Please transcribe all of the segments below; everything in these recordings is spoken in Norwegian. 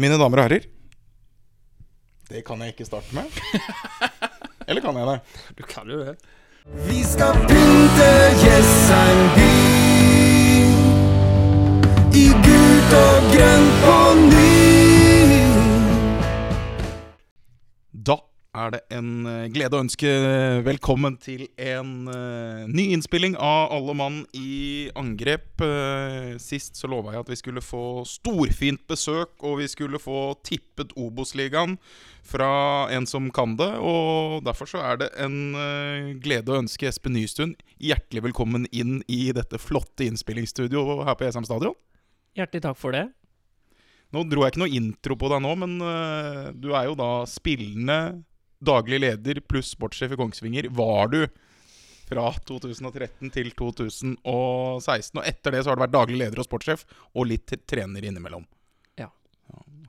Mine damer og herrer. Det kan jeg ikke starte med. Eller kan jeg det? Du kan jo det. Vi skal pynte Jessheim by i gult og grønt på ny. Er det en eh, glede å ønske velkommen til en uh, ny innspilling av Alle mann i angrep. Uh, sist så lova jeg at vi skulle få storfint besøk, og vi skulle få tippet Obos-ligaen fra en som kan det. Og derfor så er det en uh, glede å ønske Espen Nystuen hjertelig velkommen inn i dette flotte innspillingsstudioet her på Esheim stadion. Hjertelig takk for det. Nå dro jeg ikke noe intro på deg nå, men du er jo da spillende daglig leder pluss sportssjef i Kongsvinger. Var du fra 2013 til 2016. Og etter det så har du vært daglig leder og sportssjef, og litt trener innimellom. Ja.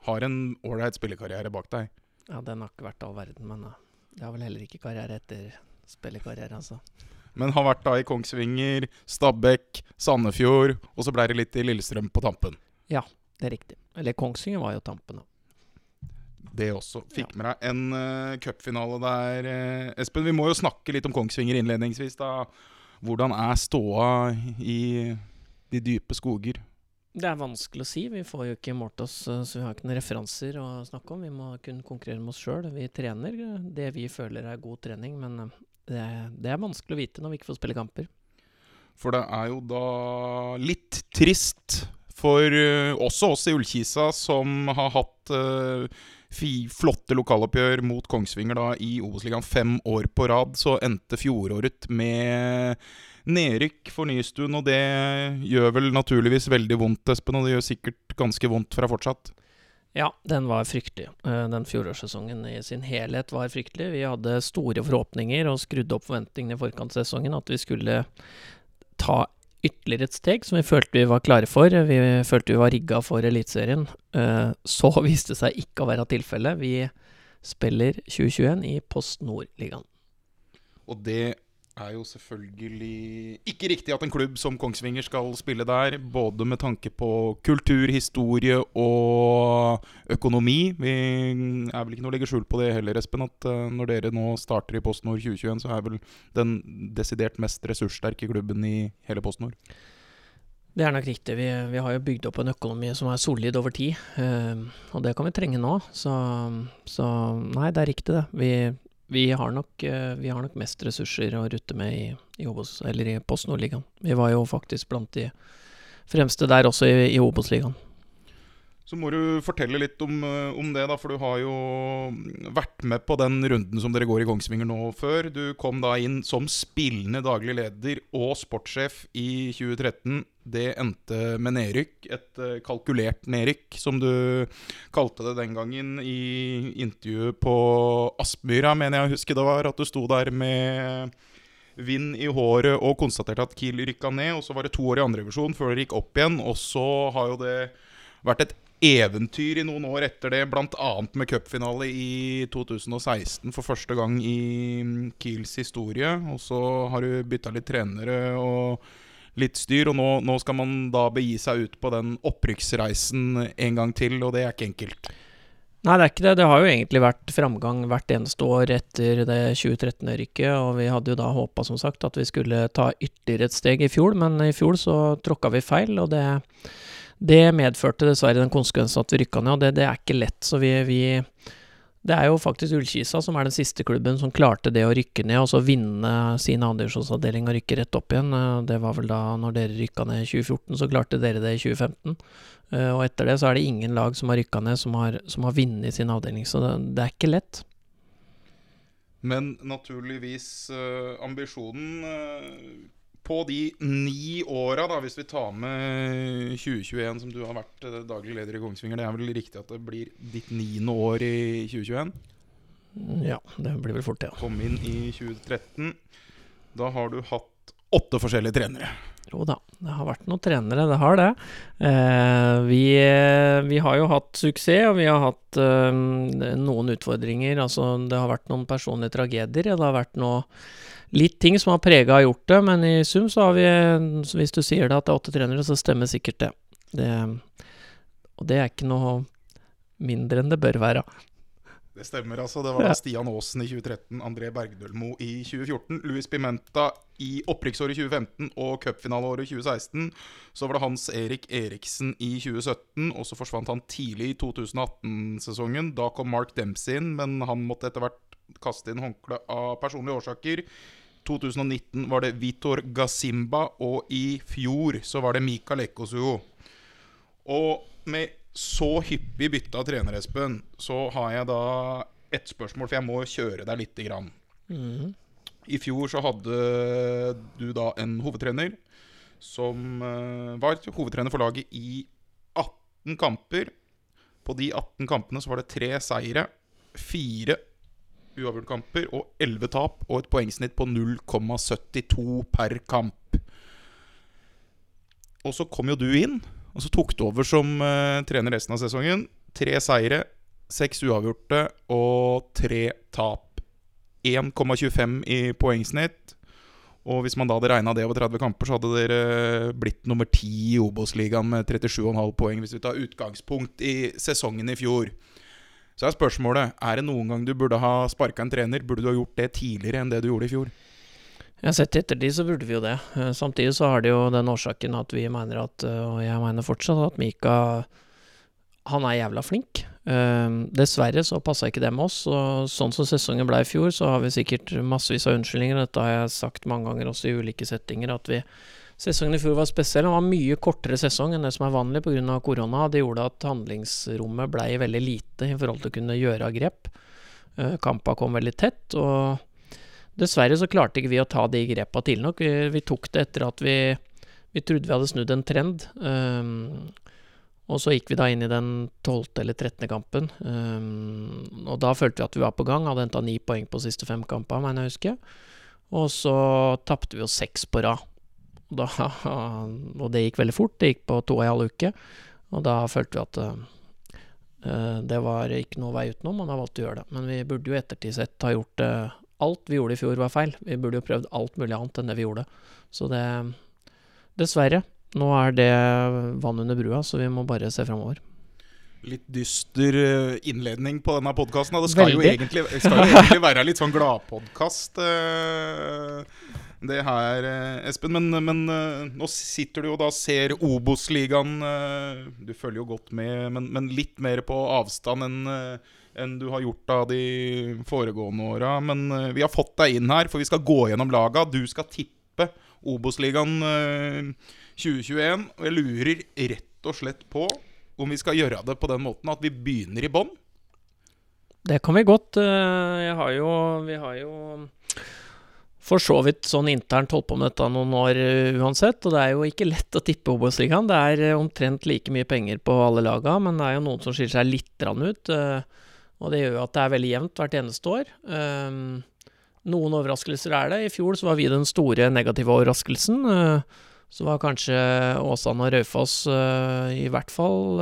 Har en ålreit spillekarriere bak deg. Ja, den har ikke vært all verden, men det har vel heller ikke karriere etter spillekarriere, altså. Men har vært da i Kongsvinger, Stabekk, Sandefjord, og så ble det litt i Lillestrøm på tampen. Ja, Det er riktig. Eller Kongsvinger var jo tampen, da. Det også. Fikk med deg en uh, cupfinale der. uh, Espen, vi må jo snakke litt om Kongsvinger innledningsvis. da. Hvordan er ståa i de dype skoger? Det er vanskelig å si. Vi får jo ikke målt oss, uh, så vi har ikke noen referanser å snakke om. Vi må kun konkurrere med oss sjøl. Vi trener uh, det vi føler er god trening, men uh, det, er- det er vanskelig å vite når vi ikke får spille kamper. For det er jo da litt trist for eh, også oss i Ullkisa, som har hatt eh, fi, flotte lokaloppgjør mot Kongsvinger da i Obos-ligaen fem år på rad. Så endte fjoråret med nedrykk for Nystuen, og det gjør vel naturligvis veldig vondt, Espen. Og det gjør sikkert ganske vondt fra fortsatt. Ja, den var fryktelig. Eh, Den fjorårssesongen i sin helhet var fryktelig. Vi hadde store forhåpninger og skrudde opp forventningene i forkant av sesongen. At vi skulle ta ytterligere et steg som vi følte vi var klare for. Vi følte vi var rigga for Eliteserien. Eh, Så viste det seg ikke å være tilfellet. Vi spiller 2021 i Post Nord-ligaen. Og det er jo selvfølgelig ikke riktig at en klubb som Kongsvinger skal spille der, både med tanke på kultur, historie og økonomi. Vi er vel ikke noe å legge skjul på det heller, Espen, at eh, når dere nå starter i PostNord 2021, så er vel den desidert mest ressurssterke klubben i hele PostNord. Det er nok riktig. Vi, vi har jo bygd opp en økonomi som er solid over tid, eh, og det kan vi trenge nå. Så, så nei, det er riktig, det. Vi, vi, har nok, eh, vi har nok mest ressurser å rutte med i, i, Obos, eller i Post Nord-ligaen. Vi var jo faktisk blant de fremste der også i, i Obos-ligaen. Så må du fortelle litt om, eh, om det, da, for du har jo vært med på den runden som dere går i Kongsvinger nå før. Du kom da inn som spillende daglig leder og sportssjef i 2013. Det endte med nedrykk. Et eh, kalkulert nedrykk, som du kalte det den gangen i intervjuet på Aspmyra, mener jeg å huske det var. At du sto der med vind i håret og konstaterte at Kiel rykka ned. Og så var det to år i andrevisjon før det gikk opp igjen. Og så har jo det vært et eventyr i noen år etter det, bl.a. med cupfinale i 2016 for første gang i Kiels historie. Og så har du bytta litt trenere og litt styr, og nå, nå skal man da begi seg ut på den opprykksreisen en gang til, og det er ikke enkelt. Nei, det er ikke det. Det har jo egentlig vært framgang hvert eneste år etter det 2013-rykket, og vi hadde jo da håpa, som sagt, at vi skulle ta ytterligere et steg i fjor, men i fjor så tråkka vi feil, og det, det medførte dessverre den konsekvensen at vi rykka ned, og det, det er ikke lett. Så vi, vi Det er jo faktisk Ullkisa som er den siste klubben som klarte det å rykke ned, og så vinne sin andredivisjonsavdeling og rykke rett opp igjen. Eh, Det var vel da når dere rykka ned i 2014, så klarte dere det i 2015. Eh, Og etter det så er det ingen lag som har rykka ned som har, som har vunnet sin avdeling, så det, det er ikke lett. Men naturligvis eh, ambisjonen på de ni åra, da, hvis vi tar med 2021, som du har vært eh, daglig leder i Kongsvinger, det er vel riktig at det blir ditt niende år i 2021? Ja, det blir vel fort det. Ja. Kom inn i 2013. Da har du hatt åtte forskjellige trenere. Jo da, det har vært noen trenere, det har det. Eh, vi, vi har jo hatt suksess, og vi har hatt eh, noen utfordringer. Altså, det har vært noen personlige tragedier, det har vært noe litt ting som har prega gjort det, men i sum så har vi Hvis du sier det at det er åtte trenere, så stemmer sikkert det. det og det er ikke noe mindre enn det bør være. Det stemmer, altså. Det var ja. Stian Aasen i 2013, André Bergdølmo i 2014, Luis Pimenta i opprykksåret 2015 og cupfinaleåret 2016. Så var det Hans Erik Eriksen i 2017, og så forsvant han tidlig i 2018-sesongen. Da kom Mark Dempsey inn, men han måtte etter hvert kaste inn håndkle av personlige årsaker. 2019 var det Vitor Gasimba, og i fjor så var det Mika Lekosuo. Og med så hyppig bytte av trener, Espen, så har jeg da ett spørsmål, for jeg må kjøre deg lite grann. I fjor så hadde du da en hovedtrener som eh, var hovedtrener for laget i 18 kamper. På de 18 kampene så var det tre seire, fire uavgjortkamper og 11 tap, og et poengsnitt på 0,72 per kamp. Og så kom jo du inn, og så tok du over som uh, trener resten av sesongen. Tre seire, seks uavgjorte og tre tap. 1,25 i poengsnitt. Og hvis man da hadde regna det over 30 kamper, så hadde dere blitt nummer 10 i Obos-ligaen med 37,5 poeng, hvis vi tar utgangspunkt i sesongen i fjor. Så er spørsmålet Er det noen gang du burde ha sparka en trener. Burde du ha gjort det tidligere enn det du gjorde i fjor? Har sett i ettertid så burde vi jo det. Eh, Samtidig så har det jo den årsaken at vi mener at, eh, og jeg mener fortsatt, at Mika han er jævla flink. Eh, dessverre så passa ikke det med oss, og sånn som sesongen ble i fjor, så har vi sikkert massevis av unnskyldninger. Dette har jeg sagt mange ganger også i ulike settinger, at vi Sesongen i fjor var spesiell. Den var mye kortere sesong enn det som er vanlig pga. korona. Det gjorde at handlingsrommet blei veldig lite i forhold til å kunne gjøre grep. Eh, Kampa kom veldig tett, og dessverre så klarte ikke vi å ta de grepa tidlig nok. Vi, vi tok det etter at vi, vi trodde vi hadde snudd en trend. Um, og så gikk vi da inn i den 12. eller 13. kampen. Um, og da følte vi at vi var på gang. Hadde henta ni poeng på siste fem kamper, mener jeg å huske. Og så tapte vi jo seks på rad. Da, og det gikk veldig fort. Det gikk på to og en halv uke. Og da følte vi at uh, det var ikke noe vei utenom, og da valgte vi å gjøre det. Men vi burde jo i ettertid sett ha gjort uh, Alt vi gjorde i fjor, var feil. Vi burde jo prøvd alt mulig annet enn det vi gjorde. Så det Dessverre. Nå er det vann under brua, så vi må bare se framover. Litt dyster eh, innledning på denne podkasten. Det skal jo, egentlig, skal jo egentlig være litt sånn gladpodkast, det her, eh, Espen. Men, men eh, nå sitter du jo da og ser Obos-ligaen. eh, Du følger jo godt med, men, men litt mer på avstand enn enn du har gjort av de foregående åra. Men vi har fått deg inn her, for vi skal gå gjennom laga. Du skal tippe Obos-ligaen eh, 2021. Og jeg lurer rett og slett på om vi skal gjøre det på den måten at vi begynner i bånn. Det kan vi godt. Jeg har jo Vi har jo for så vidt sånn internt holdt på med dette noen år eh, uansett, og det er jo ikke lett å tippe Obos-ligaen. Det er eh, omtrent like mye penger på alle laga, men det er jo noen som skiller seg litt ut. eh, Og det gjør jo at det er veldig jevnt hvert eneste år. Eh, Noen overraskelser er det. I fjor så var vi den store negative overraskelsen. Så var kanskje Åsane og Raufoss i hvert fall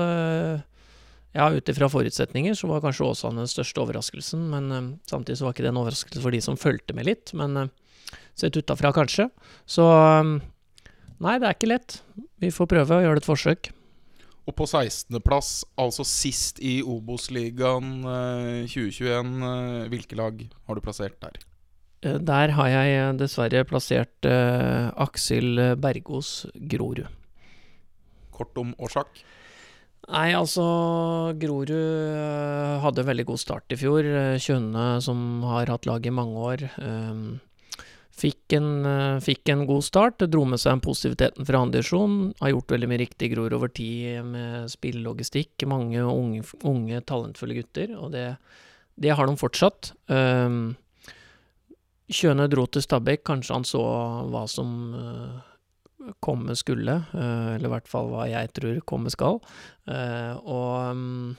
ja, ut ifra forutsetninger så var kanskje Åsane den største overraskelsen, men samtidig så var ikke det en overraskelse for de som fulgte med litt, men sett utafra kanskje. Så eh, nei, det er ikke lett. Vi får prøve å gjøre det et forsøk. Og på 16.-plass, altså sist i Obos-ligaen eh, 2021, eh, hvilke lag har du plassert der? Eh, Der har jeg eh, dessverre plassert eh, Aksel Bergos Grorud. Kort om årsak. Nei, altså Grorud hadde veldig god start i fjor. Kjønne, som har hatt lag i mange år, øhm, fikk, en, øh, fikk en god start. Dro med seg en positiviteten fra andre divisjon. Har gjort veldig mye riktig gror over tid med spillelogistikk. Mange unge, unge talentfulle gutter, og det, det har de fortsatt. Um, Kjøne dro til Stabæk. Kanskje han så hva som uh, komme skulle, uh, eller i hvert fall hva jeg tror komme skal. Uh, og um,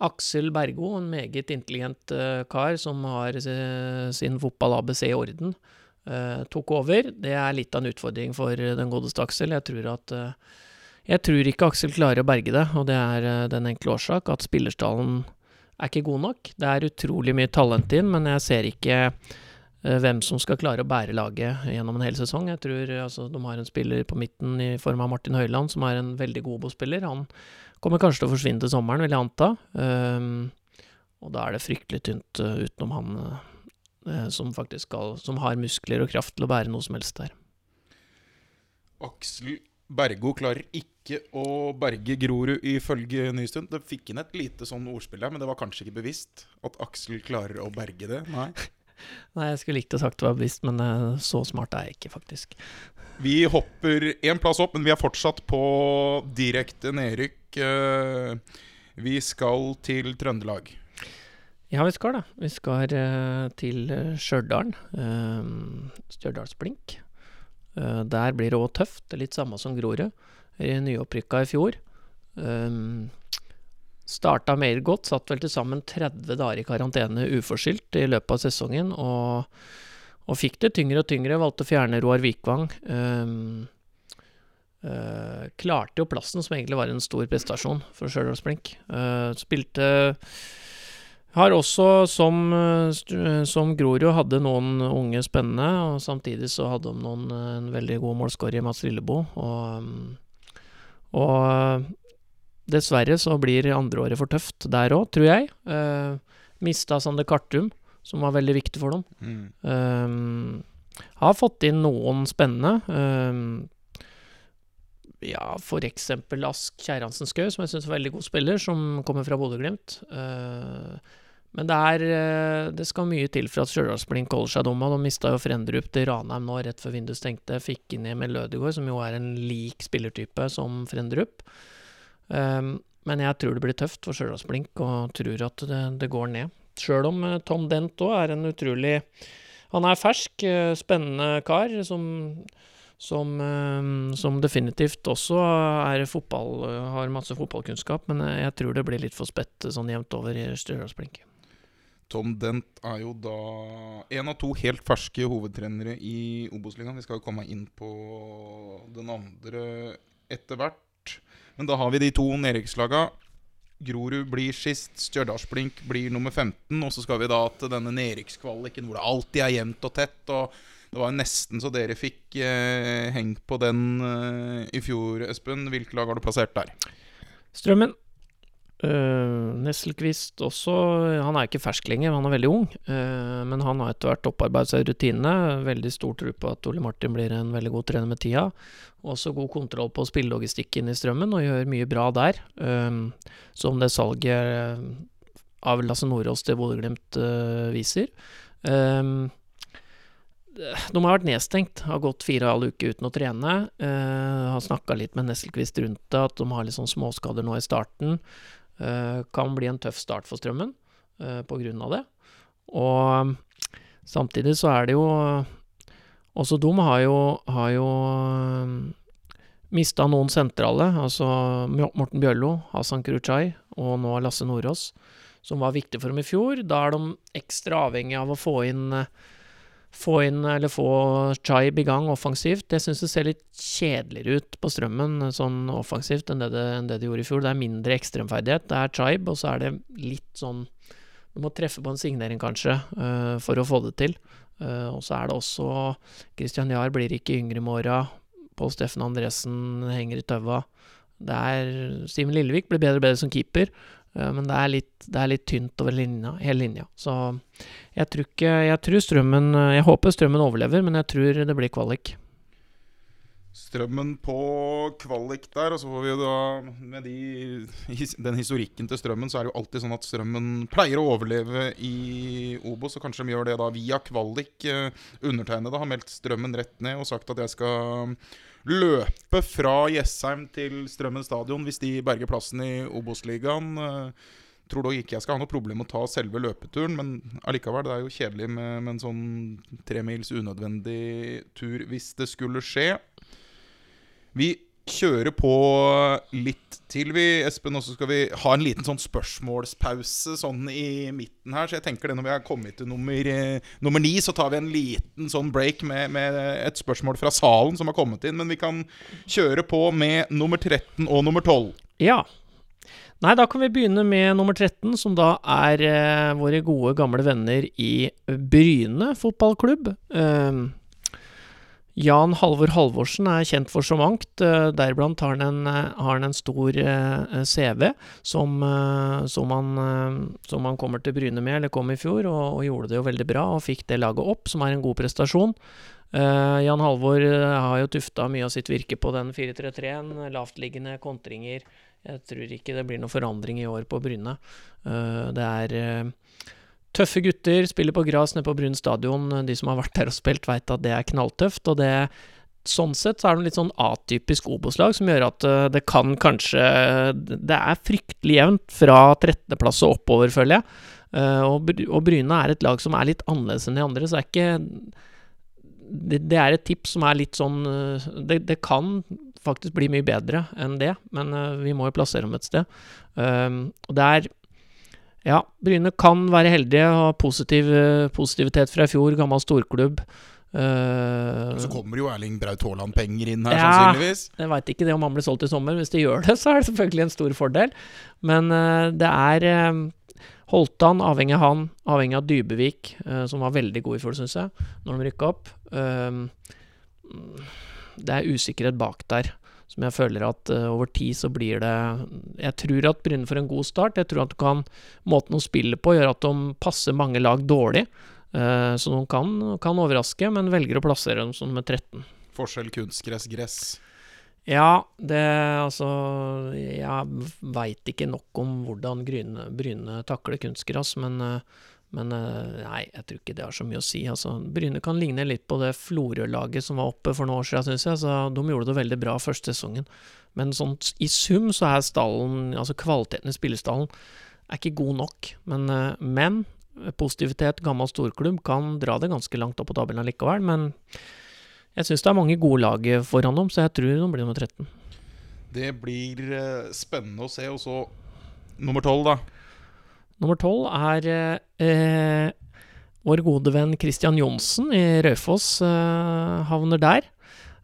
Aksel Bergo, en meget intelligent eh, kar som har eh, sin fotball-ABC i orden, eh, tok over. Det er litt av en utfordring for den godeste Aksel. Jeg tror at eh, jeg tror ikke Aksel klarer å berge det, og det er eh, den enkle årsak at spillerstallen er ikke god nok. Det er utrolig mye talent inn, men jeg ser ikke eh, hvem som skal klare å bære laget gjennom en hel sesong. Jeg tror altså, de har en spiller på midten i form av Martin Høiland, som er en veldig god Obos-spiller. Han Kommer kanskje til å forsvinne til sommeren, vil jeg anta. Ehm, og da er det fryktelig tynt eh, utenom han eh, som faktisk skal Som har muskler og kraft til å bære noe som helst der. Aksel Bergo klarer ikke å berge Grorud, ifølge Nystund. Det fikk inn et lite sånn ordspill der, men det var kanskje ikke bevisst at Aksel klarer å berge det? Nei. Nei, jeg skulle likt å sagt det var bevisst, men eh, så smart er jeg ikke, faktisk. Vi hopper én plass opp, men vi er fortsatt på direkte nedrykk. Eh, Vi skal til Trøndelag. Ja, vi skal da. Vi skal eh, til eh, Stjørdal. Uh, Stjørdalsblink. Eh, der blir det òg tøft. Det er litt samme som Grorud. Eh, Nyopprykka i fjor. Starta mer godt. Satt vel til sammen 30 dager i karantene uforskyldt i løpet av sesongen. Og, og fikk det tyngre og tyngre. Valgte å fjerne Roar Vikvang. Eh, klarte jo plassen, som egentlig var en stor prestasjon for Stjørdalsblink. Eh, spilte har også, som, eh, st- som Grorud, hadde noen unge spennende, og samtidig så hadde de noen, eh, en veldig god målskårer i Mats Lillebo. Og, mm, og dessverre så blir andreåret for tøft der òg, tror jeg. Eh, mista Sander Kartum, som var veldig viktig for dem. Mm. Eh, har fått inn noen spennende. Eh, ja, eksempel Ask Kjerransen Skau, som jeg syns er en veldig god spiller, som kommer fra Bodø-Glimt. Uh, men det er uh, Det skal mye til for at Stjørdalsblink holder seg dumme. De mista jo Frendrup til Ranheim nå rett før vinduet stengte. Fikk inn Emil Lødegård, som jo er en lik spillertype som Frendrup. Um, men jeg tror det blir tøft for Stjørdalsblink, og tror at det, det går ned. Sjøl om uh, Tom Dent òg er en utrolig Han er fersk, uh, spennende kar som, som, som definitivt også er fotball, har masse fotballkunnskap, men jeg tror det blir litt for spett sånn jevnt over i Stjørdalsblink. Tom Dent er jo da en av to helt ferske hovedtrenere i Obos-ligaen. Vi skal jo komme inn på den andre etter hvert. Men da har vi de to nedrykkslaga. Grorud blir sist, Stjørdalsblink blir nummer 15. Og så skal vi da til denne nedrykkskvaliken hvor det alltid er jevnt og tett. Og det var jo nesten så dere fikk eh, hengt på den eh, i fjor, Espen. Hvilke lag har du plassert der? Strømmen. Uh, Nesselquist også Han er ikke fersk lenger, han er veldig ung. Uh, men han har etter hvert opparbeidet seg rutinene. Veldig stor tro på at Ole Martin blir en veldig god trener med tida. Også god kontroll på spillelogistikken i Strømmen, og gjør mye bra der. Uh, som det salget eh, av Lasse Nordås til Bodø-Glimt eh, viser. Um, de har vært nedstengt, har gått fire og en halv uke uten å trene. Uh, har snakka litt med Nesselquist rundt det, at de har litt sånn småskader nå i starten. Eh, kan bli en tøff start for Strømmen eh, på grunn av det. Og samtidig så er det jo Også de har jo, har jo mista noen sentrale, altså Morten Bjørlo, Hasan Kruchai og nå Lasse Nordås, som var viktig for dem i fjor. Da er de ekstra avhengig av å få inn få inn, eller få Chaib i gang offensivt. Det syns jeg ser litt kjedeligere ut på strømmen sånn offensivt enn det det, enn det de gjorde i fjor. Det er mindre ekstremferdighet. Det er Chaib, og så er det litt sånn Du må treffe på en signering, kanskje, uh, for å få det til. Uh, og så er det også Christian Jahr blir ikke yngre med åra. Pål Steffen Andresen henger i taua. Det er Simen Lillevik blir bedre og bedre som keeper, men det er, litt, det er litt tynt over linja, hele linja. Så jeg tror ikke Jeg tror Strømmen Jeg håper Strømmen overlever, men jeg tror det blir kvalik. Strømmen på kvalik der, og så får vi jo da Med de, den historikken til Strømmen, så er det jo alltid sånn at Strømmen pleier å overleve i Obos, og kanskje de gjør det da via kvalik. Eh, Undertegnede har meldt Strømmen rett ned og sagt at jeg skal løpe fra Jessheim til Strømmen stadion hvis de berger plassen i Obos-ligaen. Eh, Tror dog ikke jeg skal ha noe problem med å ta selve løpeturen, men allikevel, det er jo kjedelig med, med en sånn tremils unødvendig tur hvis det skulle skje. Vi kjører på litt til, vi, Espen. Og så skal vi ha en liten sånn spørsmålspause sånn i midten her. Så jeg tenker det når vi har kommet til nummer, eh, nummer ni, så tar vi en liten sånn break med, med et spørsmål fra salen som har kommet inn. Men vi kan kjøre på med nummer 13 og nummer 12. Ja. Nei, da kan vi begynne med nummer 13, som da er eh, våre gode, gamle venner i Bryne fotballklubb. Eh, Jan Halvor Halvorsen er kjent for så mangt. eh, Deriblant har han en, eh, har han en stor eh, CV som, som, han, som han kommer til Bryne med, eller kom i fjor, og, og gjorde det jo veldig bra og fikk det laget opp, som er en god prestasjon. Jan Halvor har jo tufta mye av sitt virke på den 4-3-3-en. Lavtliggende kontringer. Jeg tror ikke det blir noen forandring i år på Bryne. Det er tøffe gutter, spiller på gras nede på Brun stadion. De som har vært der og spilt, veit at det er knalltøft. Og det Sånn sett så er det en litt sånn atypisk Obos-lag som gjør at eh, det kan kanskje Det er fryktelig jevnt fra 13.-plass og oppover, føler jeg. Eh, og, og Bryne er et lag som er litt annerledes enn de andre, så det er ikke det, er et tips som er litt sånn eh, det, det kan faktisk bli mye bedre enn det, men vi må jo plassere dem et sted. Og det er Ja, Bryne kan være heldige, ha positiv, eh, positivitet fra i fjor, gammel storklubb. Uh, Så kommer jo Erling Braut Haaland-penger inn her, Ja. sannsynligvis. jeg veit ikke det om han blir solgt i sommer. Hvis de gjør det, så er det selvfølgelig en stor fordel. Men uh, det er uh, Holtan, avhengig av han, avhengig av Dybevik, som var veldig god i fjor, syns jeg, når de rykka opp. Det er usikkerhet bak der, som jeg føler at uh, over tid så blir det Jeg tror at Bryne får en god start. Jeg tror at du kan måten de spiller på, gjør at de passer mange lag dårlig. Uh, så de kan, kan overraske, men velger å plassere dem som med 13. Forskjell kunstgress, gress. Ja, det altså Jeg veit ikke nok om hvordan Bryne, takler kunstgress, men, eh, men eh, nei, jeg tror ikke det har så mye å si. Altså, Bryne kan ligne litt på det Florø-laget som var oppe for noen år siden, syns jeg. Så de gjorde det veldig bra første sesongen. Men sånn i sum så er stallen, altså kvaliteten i spillestallen, er ikke god nok. Men, eh, men positivitet, gammel storklubb, kan dra det ganske langt opp på tabellen likevel. Men jeg syns det er mange gode lag foran dem, så jeg tror de blir nummer 13. Det blir eh, spennende å se. Og så nummer tolv, da. Nummer tolv er eh, vår gode venn Christian Johnsen i Raufoss eh, havner der.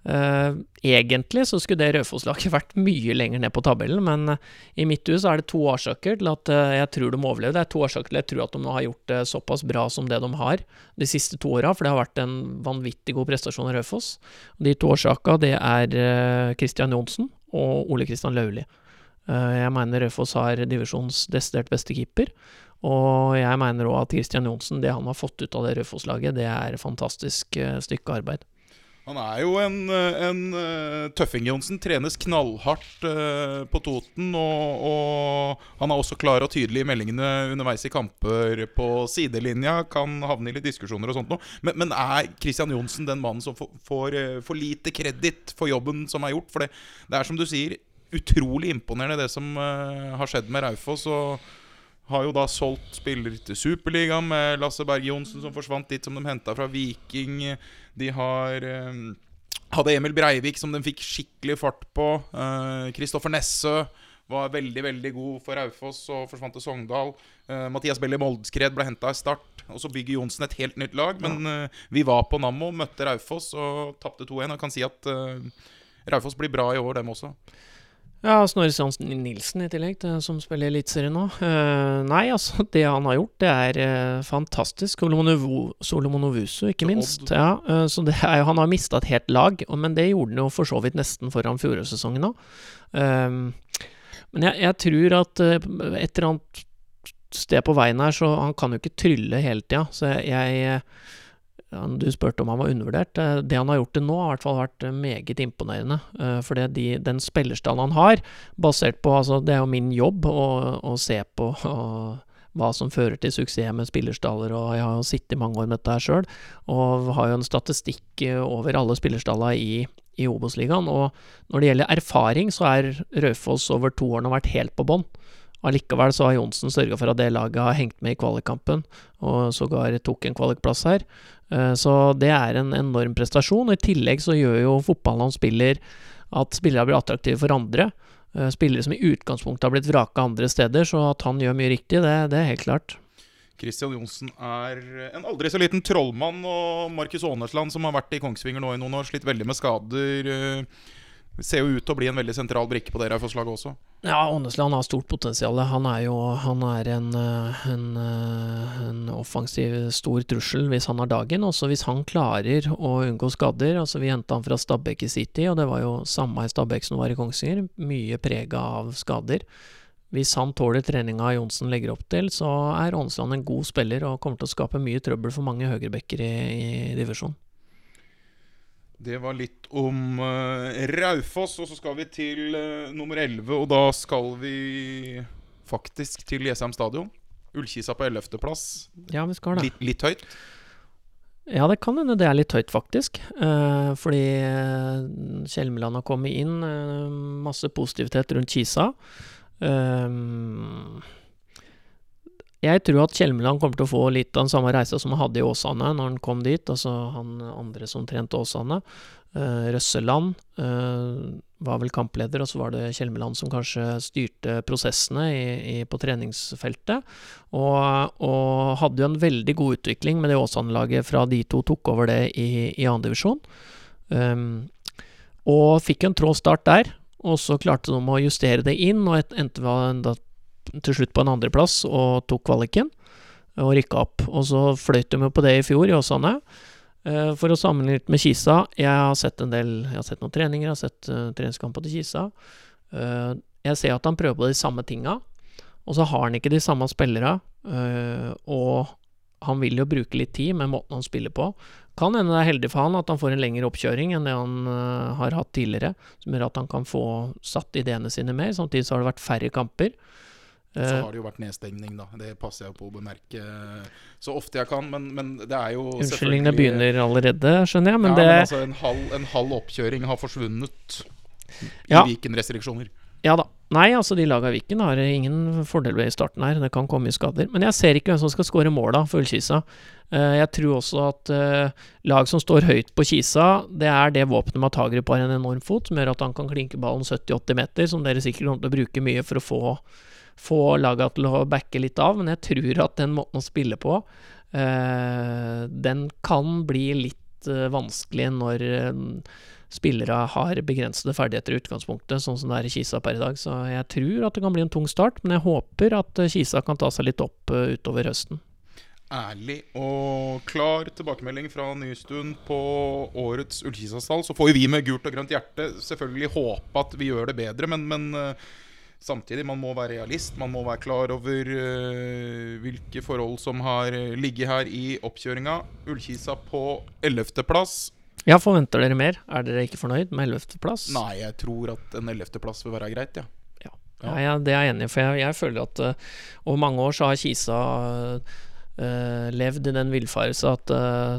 Eh, egentlig så skulle det Raufoss-laget vært mye lenger ned på tabellen, men eh, i mitt hus er det to årsaker til at eh, jeg tror de overlever. Det er to årsaker til at jeg tror at de har gjort det såpass bra som det de har de siste to åra, for det har vært en vanvittig god prestasjon av Raufoss. De to årsakene, det er eh, Christian Johnsen og Ole Kristian Lauli. Eh, Jeg mener Raufoss har divisjonens desidert beste keeper. Og jeg mener òg at Christian Johnsen, det han har fått ut av det Raufoss-laget, det er fantastisk eh, stykke arbeid. Han er jo en, en eh, tøffing, Johnsen. Trenes knallhardt på Toten. Og, og han er også klar og tydelig i meldingene underveis i kamper på sidelinja. Kan havne i litt diskusjoner og sånt noe. Men, men er Christian Johnsen den mannen som får, for lite kreditt for jobben som er gjort? For det, det er som du sier, utrolig imponerende det som eh, har skjedd med Raufoss. og har jo da solgt spiller til Superligaen med Lasse Berge Johnsen, som forsvant dit, som de henta fra Viking. De har eh, hadde Emil Breivik, som de fikk skikkelig fart på. Kristoffer Nessø var veldig veldig god for Raufoss og forsvant til Sogndal. Uh, Mathias Belli Moldskred ble henta i start. Og så bygger Johnsen et helt nytt lag. Men uh, vi var på Nammo, møtte Raufoss og tapte 2-1. Og kan si at uh, Raufoss blir bra i år, dem også. Ja, Snorre Strandsen Nilsen i tillegg, til, som spiller Eliteserien nå. Uh, nei, altså, det han har gjort, det er uh, fantastisk. Solomonovuso, ikke minst. Ja, uh, så det er, han har mista et helt lag, men det gjorde han jo for så vidt nesten foran fjorårssesongen òg. men jeg, jeg tror at et eller annet sted på veien her, så han kan jo ikke trylle hele tida. Så jeg, jeg Du spurte om han var undervurdert. Eh, Det han har gjort til nå, har i hvert fall vært eh, meget imponerende. Eh, For de, den spillerstallen han har, basert på altså Det er jo min jobb å, å se på hva som fører til suksess med spillerstaller, og jeg har jo sittet mange år med dette her sjøl, og har jo en statistikk over alle spillerstalla i, i Obos-ligaen. Og når det gjelder erfaring, så er Raufoss over to årene vært helt på bånn. Allikevel så har Johnsen sørga for at det laget har hengt med i kvalikkampen, og sågar tok en kvalikplass her. Eh, Så det er en enorm prestasjon. I tillegg så gjør jo fotballen han spiller, at spillere blir attraktive for andre. Eh, Spillere som i utgangspunktet har blitt vraka andre steder, så at han gjør mye riktig, det, det er helt klart. Christian Johnsen er en aldri så liten trollmann. Og Markus Aanesland, som har vært i Kongsvinger nå i noen år, slitt veldig med skader. Det ser jo ut til å bli en veldig sentral brikke på det Raufoss-laget også. Ja, Åndesland har stort potensial. Han er jo han er en, eh, en, eh, en offensiv stor trussel hvis han har dagen. Også hvis han klarer å unngå skader. Altså Vi henta han fra Stabæk i City, og det var jo samme i Stabæk som det var i Kongsvinger. Mye prega av skader. Hvis han tåler treninga Johnsen legger opp til, så er Åndesland en god spiller og kommer til å skape mye trøbbel for mange høyrebacker i, i divisjonen. Det var litt om uh, Raufoss, og så skal vi til uh, nummer 11. Og da skal vi faktisk til Jessheim stadion. Ullkisa på 11.-plass. Ja, vi skal det. Litt, litt høyt. Ja, det kan hende det er litt høyt, faktisk. Uh, fordi eh, Kjelmeland har kommet inn. Masse positivitet rundt Kisa. Eh, jeg tror at Kjelmeland kommer til å få litt av den samme reisa som han hadde i Åsane når han kom dit. Altså han andre som trente Åsane. Uh, Røsseland uh, var vel kampleder, og så var det Kjelmeland som kanskje styrte prosessene i, i, på treningsfeltet. Og, og, hadde jo en veldig god utvikling med det Åsane-laget fra de to tok over det i, i andredivisjon. Um, og fikk en trå start der. Og så klarte de å justere det inn, og endte da til slutt på en andreplass og tok kvaliken og rykka opp. Og så fløyt de jo på det i fjor, i Åsane. Uh, for å sammenligne litt med Kisa Jeg har sett en del Jeg har sett noen treninger, jeg har sett uh, treningskamper til Kisa. Uh, jeg ser at han prøver på de samme tinga, og så har han ikke de samme spillere. og han vil jo bruke litt tid med måten han spiller på. Kan hende det er heldig for han at han får en lengre oppkjøring enn det han har hatt tidligere, som gjør at han kan få satt ideene sine mer. Samtidig så har det vært færre kamper. Så har det jo vært nedstengning, da. Det passer jeg på å bemerke så ofte jeg kan. Men, men det er jo Unnskyldningene begynner allerede, skjønner jeg. Men ja, det men altså, en halv, en halv oppkjøring har forsvunnet i Ja. Viken-restriksjoner. Ja da. Nei, altså de laga Viken har ingen fordel ved i starten her. Det kan komme i skader. Men jeg ser ikke hvem som skal skåre måla for Ullkisa. Eh, jeg tror også at eh, lag som står høyt på Kisa, det er det våpenet med at Hagerup har en enorm fot, som gjør at han kan klinke ballen 70-80 meter, som dere sikkert kommer til å bruke mye for å få få laga til å backe litt av, men jeg tror at den måten å spille på, eh, den kan bli litt eh, vanskelig når eh, spillere har begrensede ferdigheter i utgangspunktet, sånn som det er i Kisa per i dag. Så jeg tror at det kan bli en tung start, men jeg håper at Kisa kan ta seg litt opp utover høsten. Ærlig og klar tilbakemelding fra Nystuen på årets Ullkisa-stall. Så får vi med gult og grønt hjerte selvfølgelig håpe at vi gjør det bedre, men, men Samtidig, man må være realist. Man må være klar over uh, hvilke forhold som har ligget her i oppkjøringa. Ullkisa på 11.-plass. Ja, forventer dere mer? Er dere ikke fornøyd med 11.-plass? Nei, jeg tror at en 11.-plass vil være greit, ja. Ja, Ja. ja det er jeg enig i. For jeg, jeg føler at uh, over mange år så har Kisa uh, levd i den villfarelse at uh,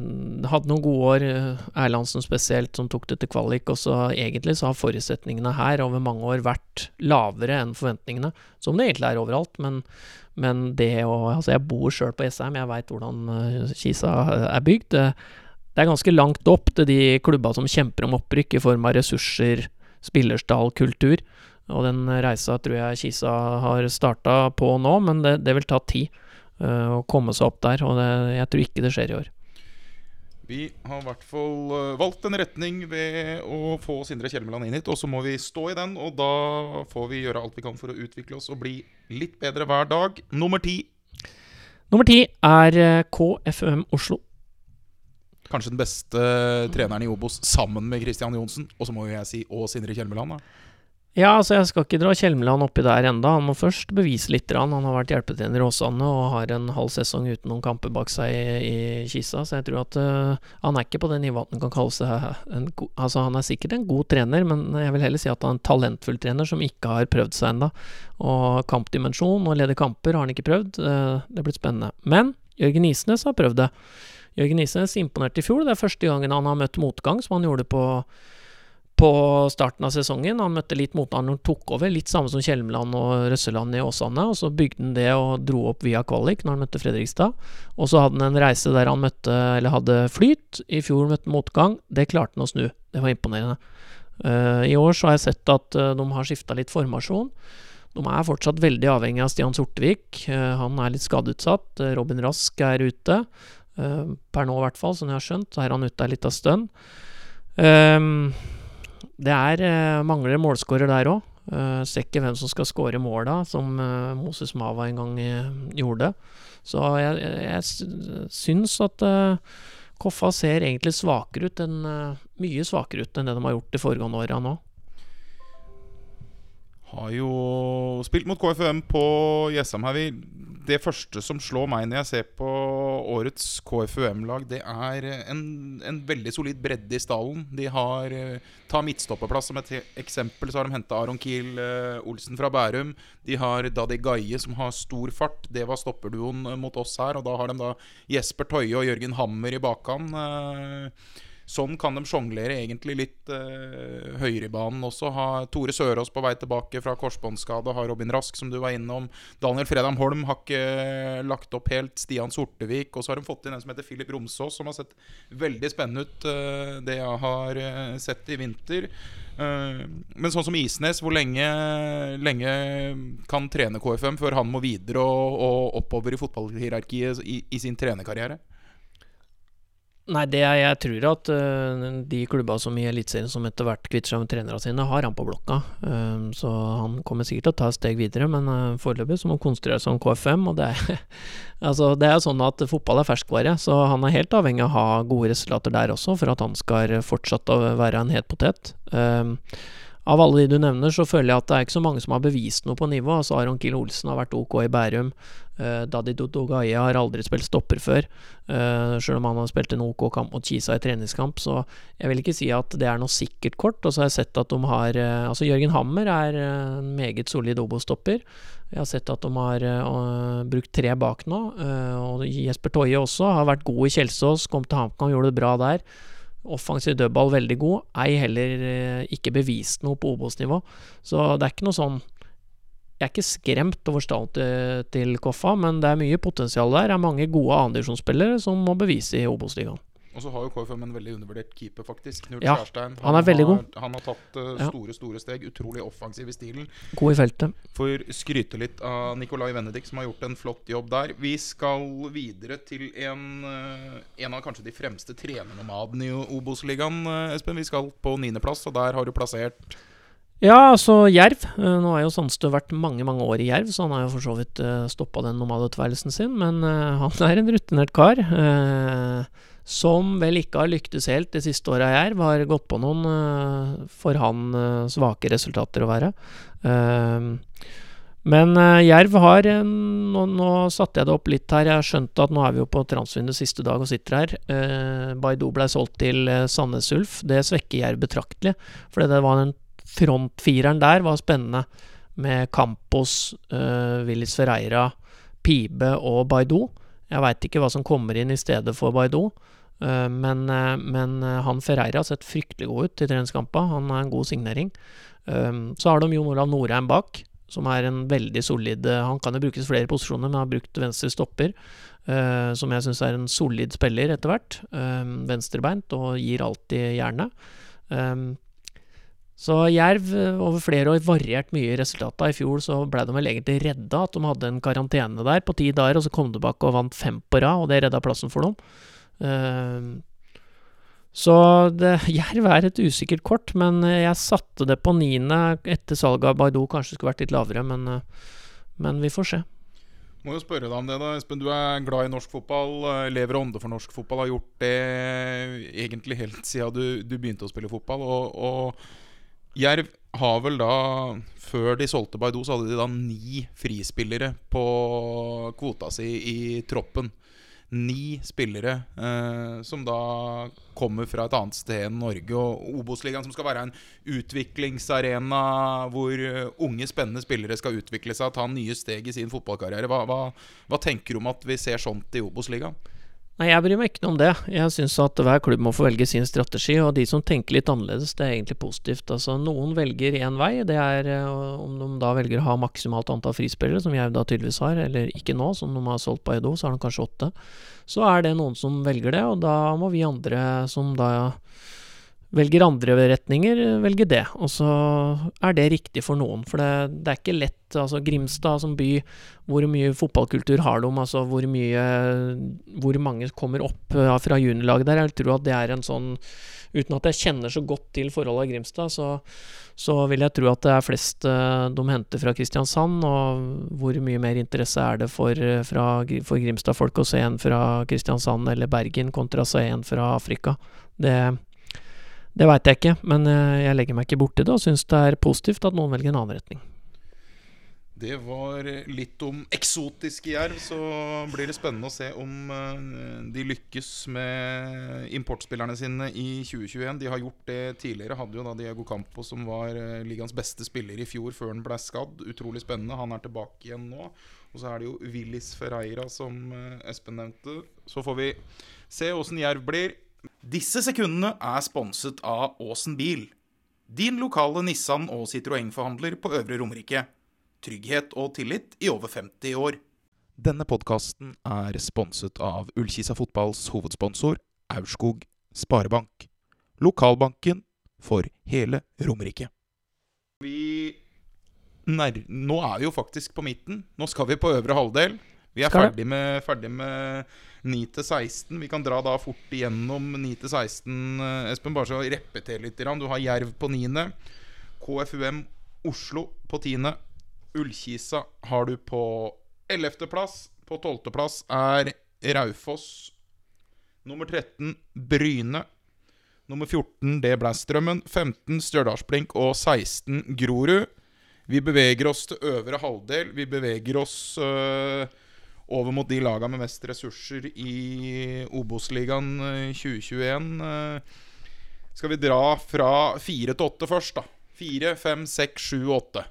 hadde noen gode år, uh, Erlandsen spesielt, som tok det til kvalik. Og så egentlig så har forutsetningene her over mange år vært lavere enn forventningene. Som det egentlig er overalt. Men, men det å Altså, jeg bor sjøl på Jessheim, jeg veit hvordan uh, Kisa er bygd. Det, er ganske langt opp til de klubba som kjemper om opprykk i form av ressurser, spillerstall, kultur. Og den reisa tror jeg Kisa har starta på nå, men det, det vil ta tid uh, å komme seg opp der. Og det, jeg tror ikke det skjer i år. Vi har i hvert fall eh, valgt en retning ved å få Sindre Kjelmeland inn hit. Og så må vi stå i den, og da får vi gjøre alt vi kan for å utvikle oss og bli litt bedre hver dag. Nummer ti. Nummer ti er eh, KFUM Oslo. Kanskje den beste treneren i Obos sammen med Christian Johnsen. Og så må jo jeg si og Sindre Kjelmeland. da Ja, altså jeg skal ikke dra Kjelmeland oppi der enda. Han må først bevise litt. Han har vært hjelpetrener i Åsane og har en halv sesong uten noen kamper bak seg i, i Kisa, så jeg tror at uh, han er ikke på det nivået han kan kalle seg en god Altså, han er sikkert en god trener, men jeg vil heller si at han er en talentfull trener som ikke har prøvd seg enda Og kampdimensjon og lede kamper har han ikke prøvd. Uh, det blir spennende. Men Jørgen Isnes har prøvd det. Jørgen Isnes imponerte i fjor. Det er første gangen han har møtt motgang, som han gjorde på på starten av sesongen. Han møtte litt motstand når han tok over, litt samme som Kjelmeland og Røsseland i Åsane. Og så bygde han det og dro opp via kvalik når han møtte Fredrikstad. Og så hadde han en reise der han møtte, eller hadde flyt. I fjor møtte han motgang. Det klarte han å snu. Det var imponerende. Uh, I år så har jeg sett at uh, de har skifta litt formasjon. De er fortsatt veldig avhengig av Stian Sortevik. Uh, han er litt skadeutsatt. Robin Rask er ute. per nå, i hvert fall, som jeg har skjønt. Så er han ute ei lita stund. Um, det er eh, mangler målskårer der òg. Uh, ser ikke hvem som skal skåre måla, som uh, Moses Mava en gang uh, gjorde. Så jeg, jeg, syns at uh, Koffa ser egentlig svakere ut enn eh, Mye svakere ut enn det de har gjort de foregående åra nå. Har jo spilt mot KFUM på Jessheim her. Vi- Det første som slår meg når jeg ser på årets KFUM-lag, det er en, en veldig solid bredde i stallen. De har eh, Ta midtstopperplass som et eksempel, så har de henta Aron Kiel eh, Olsen fra Bærum. De har Daddy Gaie, som har stor fart. Det var stopperduoen eh, mot oss her. Og da har de da Jesper Toie og Jørgen Hammer i bakhånd. Eh, Sånn kan de sjonglere egentlig litt eh, høyere i banen også. Ha Tore Sørås på vei tilbake fra korsbåndskade. Har Robin Rask, som du var innom. Daniel Fredheim Holm har ikke lagt opp helt. Stian Sortevik. Og så har de fått inn en som heter Filip Romsås, som har sett veldig spennende ut, eh, det jeg har eh, sett i vinter. Eh, men sånn som Isnes, hvor lenge, lenge kan trene KFM før han må videre og, og oppover i fotballhierarkiet i, i sin trenerkarriere? Nei, det er, jeg tror at uh, de klubba som i Eliteserien som etter hvert kvitter seg med trenerne sine, har han på blokka. Um, så han kommer sikkert til å ta et steg videre, men uh, foreløpig så må han konsentrere seg om KFM. Og det er, altså, det er sånn at fotball er ferskvare, så han er helt avhengig av å ha gode resultater der også, for at han skal fortsatt å være en het potet. Um, av alle de du nevner, så føler jeg at det er ikke så mange som har bevist noe på nivå. Altså Aron Kiel Olsen har vært ok i Bærum. Uh, Dadi Dodogaye har aldri spilt stopper før. Uh, Sjøl om han har spilt en OK kamp mot Kisa i treningskamp, så jeg vil ikke si at det er noe sikkert kort. Og så har jeg sett at de har uh, Altså, Jørgen Hammer er en meget solid Obo-stopper. Jeg har sett at de har uh, brukt tre bak nå. Og Jesper Toje også har vært god i Kjelsås, kom til HamKam, gjorde det bra der. Offensiv dødball veldig god. Ei heller uh, ikke bevist noe på Obos-nivå. Så det er ikke noe sånn jeg er ikke skremt over stallen til, til Koffa, men det er mye potensial der. Det er mange gode andredivisjonsspillere som må bevise i Obos-ligaen. Og så har jo KFM en veldig undervurdert keeper, faktisk. Knut Ja, Skjærstein. han er veldig har, god. Han har tatt Ja. store, store steg. Utrolig offensiv i stilen. God i feltet. Får skryte litt av Nicolai Venedik, som har gjort en flott jobb der. Vi skal videre til en, uh, en av kanskje de fremste trenernomadene i Obos-ligaen, uh, Espen. Vi skal på niendeplass, og der har du plassert Ja, altså Jerv. Nå har jo Sandstø vært mange mange år i Jerv, så han har jo for så vidt uh, stoppa den nomadetilværelsen sin. Men han er en rutinert kar. Eh, som vel ikke har lyktes helt de siste åra i Jerv. Har gått på noen uh, for han uh, svake resultater å være. Uh, men eh, Jerv har eh, nå, nå satte jeg det opp litt her. Jeg har skjønt at nå er vi jo på transvinduet siste dag og sitter her. Uh, Baidu ble solgt til Sandnes Ulf. Det svekker Jerv betraktelig. For det var den frontfireren der var spennende. Med Campos, uh, Willis Ferreira, Pibe og Baidu. Jeg veit ikke hva som kommer inn i stedet for Baidu. Uh, men, uh, men uh, han Ferreira har sett fryktelig god ut i treningskamper. Han er en god signering. Um, så har de Jon Olav Norheim bak, som er en veldig solid Han kan jo brukes flere posisjoner, men har brukt venstre stopper. som jeg syns er en solid spiller etter hvert. Um, venstrebeint og gir alltid jernet. Um, så Jerv eh, over flere år variert mye i resultatene. I fjor så ble de vel egentlig redda at de hadde en karantene der på ti dager, og så kom de tilbake og vant fem på rad, og det redda plassen for dem. Ehm, så det, Jerv er et usikkert kort, men eh, jeg satte det på niende etter salget av Baidu. Kanskje skulle vært litt lavere, men, eh, men vi får se. Må jo spørre deg om det, da. Espen, du er glad i norsk fotball. eh, Lever og ånde for norsk fotball. Har gjort det egentlig helt siden du, du begynte å spille fotball. Og, og Jerv har vel da Før de solgte Baidu, så hadde de da ni frispillere på kvota si i troppen. Ni spillere eh, som da kommer fra et annet sted enn Norge. Og Obos-ligaen, som skal være en utviklingsarena hvor eh, unge, spennende spillere skal utvikle seg og ta nye steg i sin fotballkarriere. Hva, hva, hva tenker du om at vi ser sånt i Obos-ligaen? Nei, jeg bryr meg ikke noe om det. Jeg syns at hver klubb må få velge sin strategi, og de som tenker litt annerledes, det er egentlig positivt. Altså, noen velger én vei, det er eh, om de da velger å ha maksimalt antall frispillere, som jeg da tydeligvis har, eller ikke nå, som de har solgt på Edo, så har de kanskje åtte. Så er det noen som velger det, og da må vi andre som da velger andre retninger, velger det. Og så er det riktig for noen. For det, det er ikke lett. Altså Grimstad som by, hvor mye fotballkultur har de? Altså hvor mye Hvor mange kommer opp fra juniorlaget der? Jeg tror at det er en sånn Uten at jeg kjenner så godt til forholdet i Grimstad, så, så vil jeg tro at det er flest eh, de henter fra Kristiansand. Og hvor mye mer interesse er det for, eh, fra, for Grimstad-folk å se en fra Kristiansand eller Bergen kontra å se en fra Afrika? Det, det veit jeg ikke, men eh, jeg legger meg ikke borti det og syns det er positivt at noen velger en annen retning. Det var litt om eksotiske jerv. Så blir det spennende å se om eh, de lykkes med importspillerne sine i 2021. De har gjort det tidligere. Hadde jo da Diego Campo, som var eh, ligaens beste spiller i fjor før han ble skadd. Utrolig spennende. Han er tilbake igjen nå. Og så er det jo Willis Ferreira, som eh, Espen nevnte. Så får vi se åssen Jerv blir. Disse sekundene er sponset av Åsen bil. Din lokale Nissan og Citroën-forhandler på Øvre Romerike trygghet og tillit i over 50 år. Denne podkasten er sponset av Ullkisa fotballs hovedsponsor Aurskog Sparebank. Lokalbanken for hele Romerike. Vi nær... Nå er vi jo faktisk på midten. Nå skal vi på øvre halvdel. Vi er ferdig med, ferdig med 9 til 16. Vi kan dra da fort igjennom 9 til 16, eh, Espen. Bare så repetere litt. Du har Jerv på 9. KFUM Oslo på 10. Ullkisa har du på 11. plass. På 12. plass er Raufoss. Nummer 13 Bryne. Nummer 14 det ble Strømmen. 15 Stjørdalsblink og 16 Grorud. Vi beveger oss til øvre halvdel. Vi beveger oss øh, over mot de lagene med mest ressurser i Obos-ligaen øh, 2021. Øh, skal vi dra fra fire til åtte først, da? 4, 5, 6, 7, 8.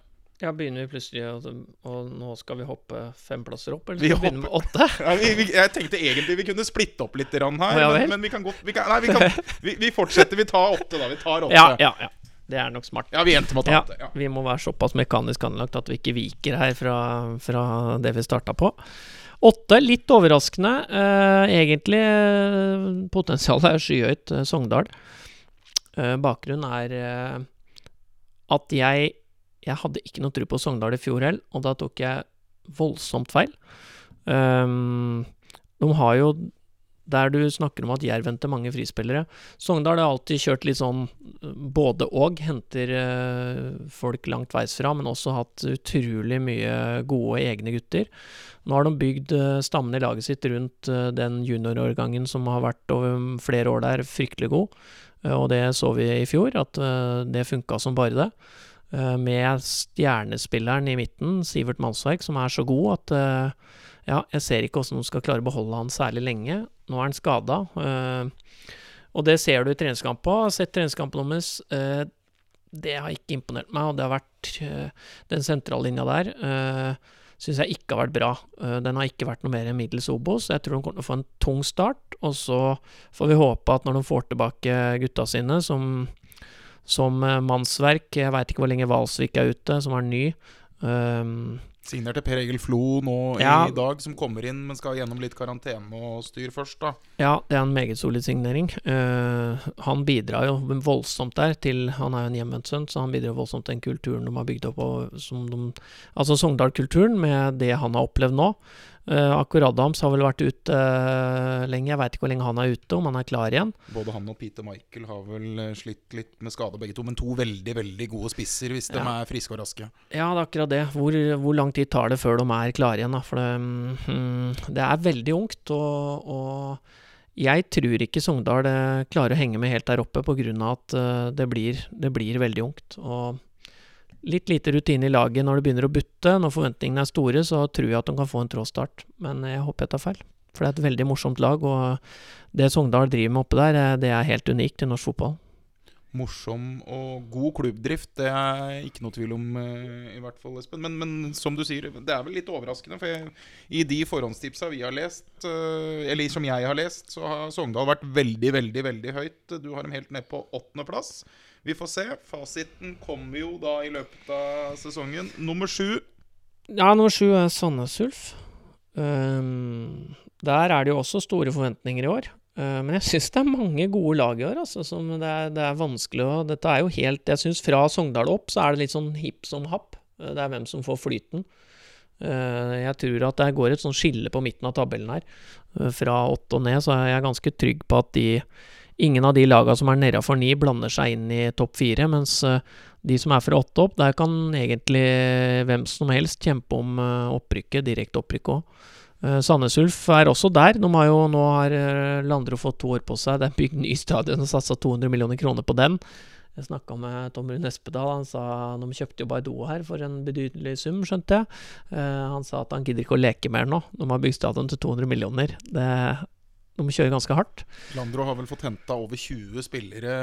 Ja, begynner vi plutselig og, og nå skal vi hoppe fem plasser opp, eller skal vi begynne med åtte? Ja, vi, vi, jeg tenkte egentlig vi kunne splitte opp litt her, ja men, men vi kan godt vi kan, Nei, vi, kan, vi, vi fortsetter. Vi tar åtte, da. Vi tar åtte. Ja, ja, ja. Det er nok smart. Ja, vi endte med å ta Ja, åtte. Ja. vi må være såpass mekanisk anlagt at vi ikke viker her fra, fra det vi starta på. Åtte, litt overraskende. Eh, egentlig eh, potensialet er skyhøyt. Eh, Sogndal. Eh, bakgrunnen er eh, at jeg Jeg hadde ikke noe tro på Sogndal i fjor heller, og da tok jeg voldsomt feil. Um, de har jo der du snakker om at Jerv henter mange frispillere. Sogndal har alltid kjørt litt sånn eh, både og. Henter eh, folk langt veisfra, men også hatt utrolig mye gode egne gutter. Nå har de bygd eh, stammen i laget sitt rundt den juniorårgangen som har vært over flere år der, fryktelig god. Og det så vi i fjor, at det funka som bare det. Med stjernespilleren i midten, Sivert Mannsverk, som er så god at ja, jeg ser ikke hvordan de skal klare å beholde han særlig lenge. Nå er han skada. og det ser du i treningskampen. Jeg har sett treningskampen deres. eh, det har ikke imponert meg, og det har vært eh, Den sentrallinja der syns jeg ikke har vært bra. Eh, den har ikke vært noe mer enn middels Obos. Jeg tror de kommer til å få en tung start, og så får vi håpe at når de får tilbake gutta sine, som, som eh, mannsverk Jeg veit ikke hvor lenge Valsvik er ute, som er ny. Signerte Per Egil Flo nå Ja. i dag, som kommer inn, men skal gjennom litt karantene og styr først, da. Ja, det er en meget solid signering. Uh, han bidrar jo voldsomt der til Han er jo en hjemvendt sønn, så han bidrar voldsomt til den kulturen de har bygd opp. Og som de, altså Sogndal-kulturen, med det han har opplevd nå. Uh, Akkur Adams har vel vært ute uh, lenge. Jeg veit ikke hvor lenge han er ute, om han er klar igjen. Både han og Peter Michael har vel eh, slitt litt med skade, begge to. Men to veldig, veldig gode spisser, hvis de er friske og raske. Ja, det er akkurat det. Hvor, hvor lang tid tar det før de er klare igjen? Da? For det, mm, det er veldig ungt, og, og jeg tror ikke Sogndal eh, klarer å henge med helt der oppe pga. at uh, det blir, det blir veldig ungt. Og litt lite rutine i laget når det begynner å butte. Når forventningene er store, så tror jeg at de kan få en trådstart. Men jeg håper jeg tar feil. For det er et veldig morsomt lag, og det Sogndal driver med oppe der, eh, det er helt unikt i norsk fotball. Morsom og god klubbdrift, det er ikke noe tvil om, eh, i hvert fall, Espen. Men, men som du sier, det er vel litt overraskende. For jeg, i de forhåndstipsa vi har lest, eh, eller som jeg har lest, så har Sogndal vært veldig, veldig veldig høyt. Du har dem helt ned på åttendeplass. Vi får se. Fasiten kommer jo da i løpet av sesongen. Nummer sju. Ja, nummer sju er Sandnes Ulf. Um, der er det jo også store forventninger i år. Eh, men jeg syns det er mange gode lag i år, altså. Som det er, det er vanskelig å Dette er jo helt Jeg syns fra Sogndal opp så er det litt sånn hipp som happ. Eh, Det er hvem som får flyten. Eh, Jeg tror at det går et sånn skille på midten av tabellen her. Eh, Fra åtte og ned så er jeg ganske trygg på at de Ingen av de lagene som er nedafor ni, blander seg inn i topp fire, mens eh, de som er fra åtte opp, der kan egentlig hvem som helst kjempe om eh, opprykket, direkte opprykk òg. Sandnes Ulf er også der. De har jo, nå har eh, Landro fått to år på seg. Det er bygd ny stadion og satsa 200 millioner kroner på den. Jeg snakka med Tom Rune Espedal. Han sa de kjøpte jo Bardot her for en betydelig sum, skjønte jeg. Uh, han sa at han gidder ikke å leke mer nå. De har bygd stadion til 200 millioner. Det, de kjører ganske hardt. Landro har vel fått henta over 20 spillere.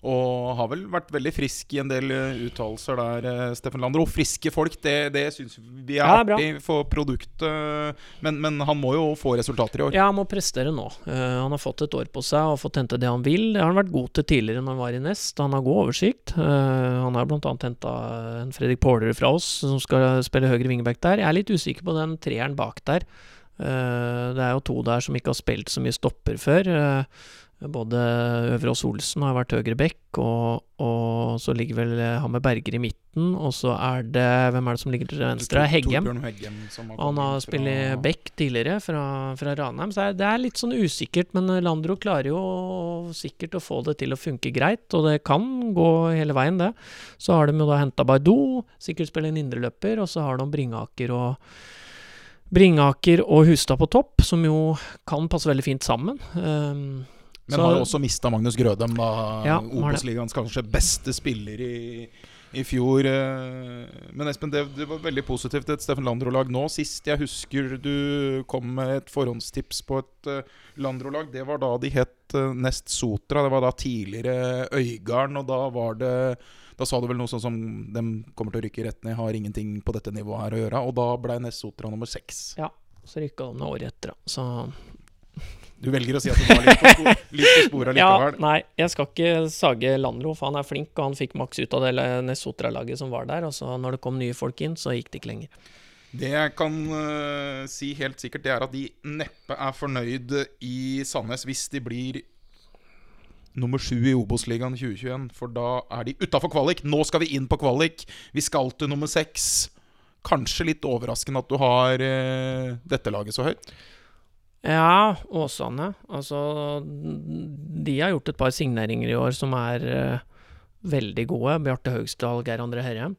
Og har vel vært veldig frisk i en del eh, uttalelser der, eh, Steffen Landro. Friske folk, det, det syns vi er Ja, artig for produktet. Men, men han må jo få resultater i år. Ja, han må prestere nå. Uh, han har fått et år på seg og fått hente det han vil. Det har han vært god til tidligere når han var i Nest. Han har god oversikt. Uh, han har bl.a. henta en Fredrik Pålerud fra oss som skal spille høyre vingeback der. Jeg er litt usikker på den treeren bak der. Eh, det er jo to der som ikke har spilt så mye stopper før. Eh, både Øverås Olsen har vært høyre back, og, og så ligger vel Han Hammer Berger i midten. Og så er det Hvem er det som ligger til venstre? Heggem. Heggem har Han har spilt fra- back tidligere fra, fra Ranheim, så det er litt sånn usikkert. Men Landro klarer jo sikkert å få det til å funke greit, og det kan gå hele veien, det. Så har de jo da henta Baidu, sikkert spiller en indreløper, og så har de Bringaker og Bringaker og Hustad på topp, som jo kan passe veldig fint sammen. Um, Men så- har jo også mista Magnus Grødem, da. Ja. Obos-ligaens kanskje beste spiller i, i fjor. eh. Men Espen, det, det var veldig positivt et Steffen Landro-lag nå. Sist jeg husker du kom med et forhåndstips på et uh, Landro-lag, det var da de het eh, Nest Sotra. Det var da tidligere Øygarden, og da var det da sa du vel noe sånn som De kommer til å rykke rett ned, har ingenting på dette nivået her å gjøre. Og da ble Nessotra nummer seks. Ja, så rykka de ned året etter, da. Så Du velger å si at du var litt på, spo litt på sporet Ja, nei, jeg skal ikke sage Landro, for han er flink, og han fikk maks ut av det Nesotra-laget som var der. Og så når det kom nye folk inn, så gikk det ikke lenger. Det jeg kan uh, si helt sikkert, det er at de neppe er fornøyd i Sandnes hvis de blir nummer sju i Obos-ligaen 2021. For da er de utafor kvalik. Nå skal vi inn på kvalik. Vi skal til nummer seks. Kanskje litt overraskende at du har eh, dette laget så høyt. Ja, Åsane. Altså, de har gjort et par signeringer i år som er eh, veldig gode. Bjarte Haugsdal, Geir André Herrem.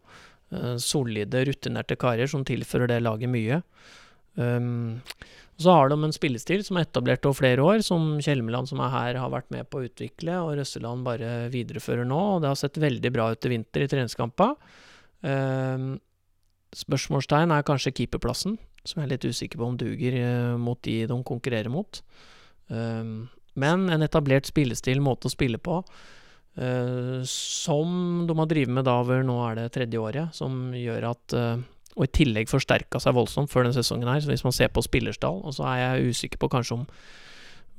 Eh, solide, rutinerte karer som tilfører det laget mye. Um, så har de en spillestil som er etablert over flere år, som Kjelmeland, som er her, har vært med på å utvikle, og Røsseland bare viderefører nå. og Det har sett veldig bra ut i vinter i treningskampa. Uh, spørsmålstegn er kanskje keeperplassen som jeg er litt usikker på om duger uh, mot de de konkurrerer mot. Uh, men en etablert spillestil, måte å spille på, eh, som de har drevet med da over nå er det tredje året, som gjør at eh, Og i tillegg forsterka seg voldsomt før denne sesongen her, så hvis man ser på spillerstall, og så er jeg usikker på kanskje om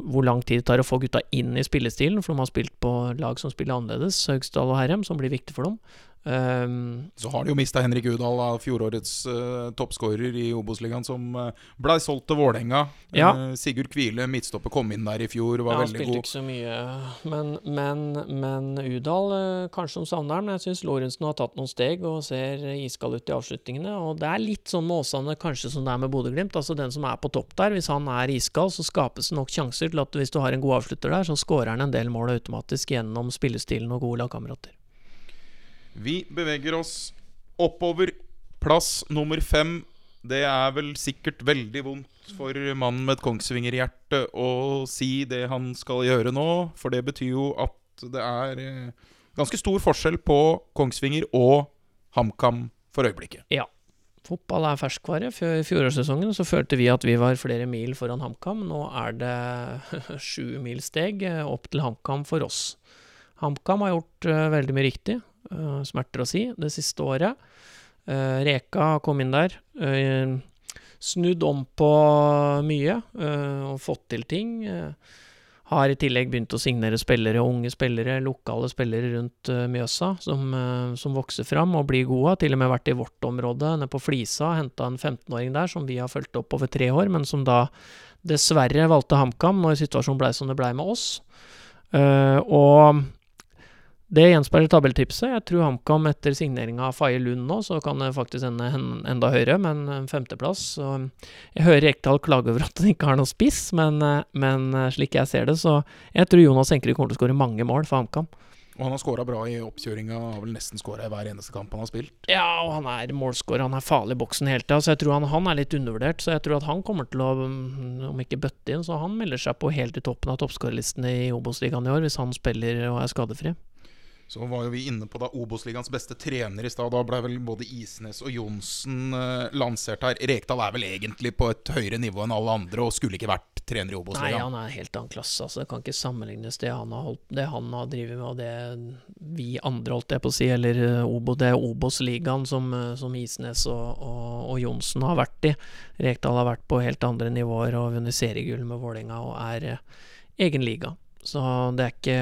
hvor lang tid det tar å få gutta inn i spillestilen, for de har spilt på lag som spiller annerledes, Høgsdal og Herrem, som blir viktig for dem. Um, Så har de jo mista Henrik Udal, da, fjorårets uh, toppskårer i Obos-ligaen, som uh, blei solgt til Vålerenga. Ja. Uh, Sigurd Kvile, midtstopper, kom inn der i fjor, var Ja, han veldig spilte god. ikke så mye, men, men, men Udal uh, kanskje som savner. Men jeg syns Lorentzen har tatt noen steg og ser iskald ut i avslutningene. Og det er litt sånn med Åsane kanskje som det er med Bodø-Glimt. Altså den som er på topp der, hvis han er iskald, så skapes det nok sjanser til at hvis du har en god avslutter der, så skårer han en del mål automatisk gjennom spillestilen og gode lagkamerater. Vi beveger oss oppover. Plass nummer fem. Det er vel sikkert veldig vondt for mannen med et Kongsvinger-hjerte å si det han skal gjøre nå, for det betyr jo at det er eh, ganske stor forskjell på Kongsvinger og HamKam for øyeblikket. Ja. Fotball er ferskvare. Før fjorårssesongen så følte vi at vi var flere mil foran HamKam. Nå er det sju mil steg eh, opp til HamKam for oss. HamKam har gjort eh, veldig mye riktig, smerter å si, det siste året. Eh, Reka kom inn der. eh, snudd om på mye eh, og fått til ting. eh, har i tillegg begynt å signere spillere, unge spillere, lokale spillere rundt eh, Mjøsa, som, eh, som vokser fram og blir gode. Har til og med vært i vårt område, nede på Flisa, henta en 15-åring der som vi har fulgt opp over tre år, men som da dessverre valgte HamKam når situasjonen blei som det blei med oss. Uh, og det gjenspeiler tabelltipset. Jeg tror HamKam etter signeringa av Faye Lund nå, så kan det faktisk ende enda høyere, men en femteplass. Så jeg hører Rekdal klage over at han ikke har noen spiss, men, eh, men eh, slik jeg ser det, så Jeg tror Jonas Enkerud kommer til å skåre mange mål for HamKam. Og han har skåra bra i oppkjøringa. Har vel nesten skåra i hver eneste kamp han har spilt. Ja, og han er målskårer. Han er farlig i boksen hele tida, så jeg tror han, han er litt undervurdert. Så jeg tror at han kommer til å, mm, om ikke bøtte inn, så han melder seg på helt i toppen av toppskårerlistene i Obos-ligaen i år, hvis han spiller og er skadefri. Så var jo vi inne på da Obos-ligaens beste trener i stad. Da ble vel både Isnes og Johnsen eh, lansert her. Rekdal er vel egentlig på et høyere nivå enn alle andre og skulle ikke vært trener i Nei, Obos-ligaen. han er helt annen klasse. Altså. Det kan ikke sammenlignes det han har, holdt, det han har drevet med, og det vi andre, holdt jeg på å si, eller eh, Obo, det Obos-ligaen som, eh, som Isnes og, og, og Johnsen har vært i. Rekdal har vært på helt andre nivåer og vunnet seriegull med Vålerenga og er egen liga. Så det er ikke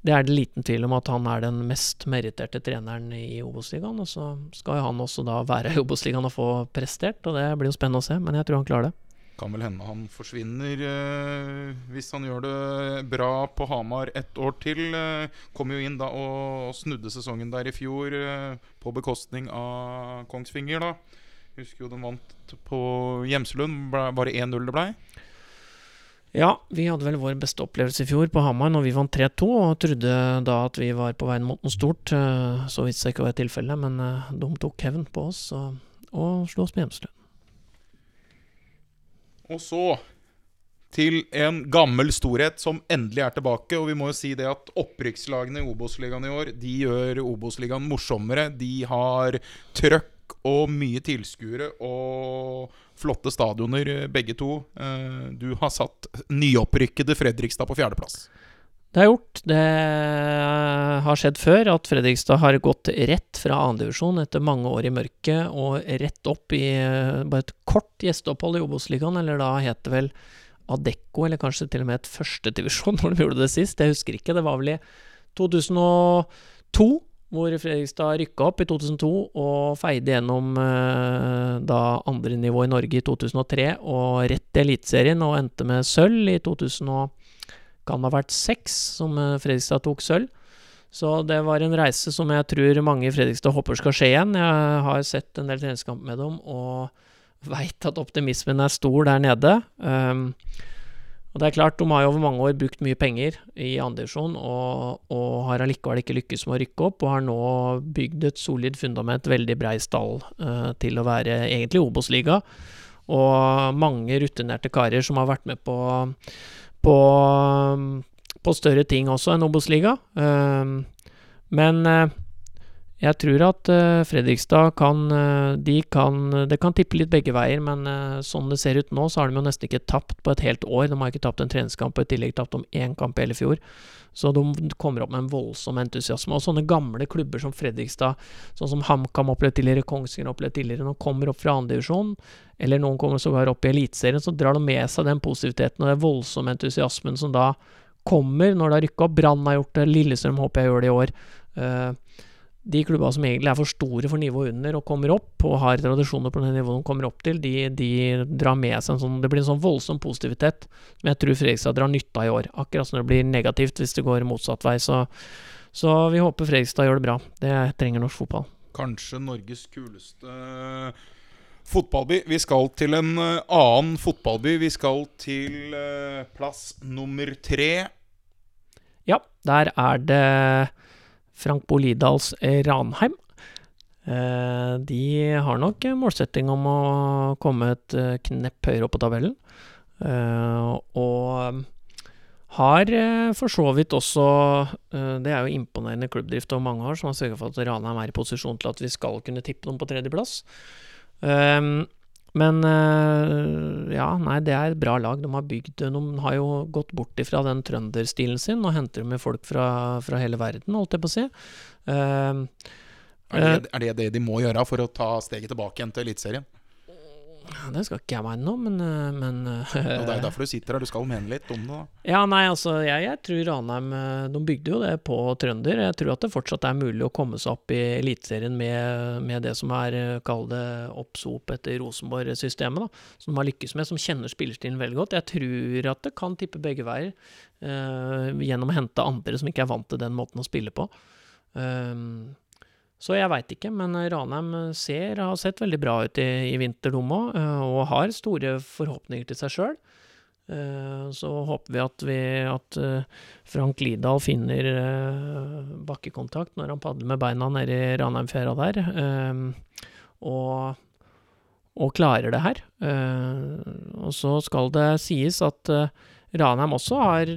Det er det liten tvil om at han er den mest meritterte treneren i Obos-ligaen. Og så skal jo han også da være i Obos-ligaen og få prestert, og det blir jo spennende å se, men jeg tror han klarer det. Kan vel hende han forsvinner eh, hvis han gjør det bra på Hamar et år til. Eh, kom jo inn da og snudde sesongen der i fjor eh, på bekostning av Kongsvinger, da. Husker jo de vant på Gjemselund. Var det 1-0 det blei? Ja, vi hadde vel vår beste opplevelse i fjor på Hamar når vi vant 3-2, og trodde da at vi var på veien mot noe stort. eh, Så viste det ikke å være tilfellet, men eh, de tok hevn på oss og, og slo oss med Hjemslund. Og så til en gammel storhet som endelig er tilbake. Og vi må jo si det at opprykkslagene i Obos-ligaen i år De gjør Obos-ligaen morsommere. De har trøkk og mye tilskuere og flotte stadioner, begge to. Eh, Du har satt nyopprykkede Fredrikstad på fjerdeplass. Det er gjort. Det har skjedd før at Fredrikstad har gått rett fra andredivisjon etter mange år i mørket og rett opp i eh, bare et kort gjesteopphold i Obos-ligaen, eller da het det vel Adecco, eller kanskje til og med et førstedivisjon når de gjorde det sist. Jeg husker ikke. Det var vel i 2002 hvor Fredrikstad rykka opp i 2002 og feide gjennom eh, da andre nivå i Norge i 2003 og rett til Eliteserien og endte med sølv i 2000 og kan ha vært seks som eh, Fredrikstad tok sølv. Så det var en reise som jeg tror mange i Fredrikstad håper skal skje igjen. Jeg har sett en del treningskamper med dem og veit at optimismen er stor der nede. Um, og det er klart, de har jo over mange år brukt mye penger i andredivisjon, og, og har allikevel ikke lykkes med å rykke opp, og har nå bygd et solid fundament, veldig brei stall, eh, til å være egentlig Obos-liga. Og mange rutinerte karer som har vært med på på, på større ting også enn Obos-liga. Um, men eh, jeg tror at eh, Fredrikstad kan eh, De kan Det kan tippe litt begge veier, men eh, sånn det ser ut nå, så har de jo nesten ikke tapt på et helt år. De har ikke tapt en treningskamp, og i tillegg tapt om én kamp i hele fjor. Så de kommer opp med en voldsom entusiasme. Og sånne gamle klubber som Fredrikstad, sånn som HamKam opplevde tidligere, Kongsvinger opplevde tidligere, når de kommer opp fra andredivisjon, eller noen kommer sågar opp i Eliteserien, så drar de med seg den positiviteten og den voldsomme entusiasmen som da kommer når det har rykka opp. Brann har gjort det, Lillestrøm håper jeg gjør det i år. Eh, de klubba som egentlig er for store for nivået under og kommer opp, og har tradisjoner på det nivået de kommer opp til, de, de drar med seg en sånn Det blir en sånn voldsom positivitet som jeg tror Fredrikstad drar nytte av i år. Akkurat som det blir negativt hvis det går motsatt vei. Så, så vi håper Fredrikstad gjør det bra. Det trenger norsk fotball. Kanskje Norges kuleste fotballby. Vi skal til en eh, annen fotballby. Vi skal til eh, plass nummer tre. Ja, der er det Frank Bolidals Ranheim. Eh, de har nok målsetting om å komme et eh, knepp høyere opp på tabellen. Eh, og har eh, for så vidt også eh, Det er jo imponerende klubbdrift over mange år som har sørga for at Ranheim er i posisjon til at vi skal kunne tippe dem på tredjeplass. Men eh, ja, nei, det er et bra lag. De har bygd De har jo gått bort ifra den trønderstilen sin og henter med folk fra, fra hele verden, holdt jeg på å si. Uh, Er det, er det det de må gjøre for å ta steget tilbake igjen til Eliteserien? Ja, Det skal ikke jeg mene noe, men, eh, men ja, Og Det er derfor du sitter her, du skal mene litt om det. da Ja, nei, altså, jeg, jeg tror Ranheim eh, De bygde jo det på trønder. Jeg tror at det fortsatt er mulig å komme seg opp i Eliteserien med, med det som er, eh, kall det, oppsop etter Rosenborg-systemet, da. Som de har lykkes med, som kjenner spillerstilen veldig godt. Jeg tror at det kan tippe begge veier, uh, gjennom å hente andre som ikke er vant til den måten å spille på. Um, så jeg veit ikke, men Ranheim ser, har sett veldig bra ut i, i vinter, òg, og har store forhåpninger til seg sjøl. Så håper vi at, vi, at eh, Frank Lidahl finner eh, bakkekontakt når han padler med beina nede i Ranheimfjæra der, eh, og, og klarer det her. Og så skal det sies at Ranheim også har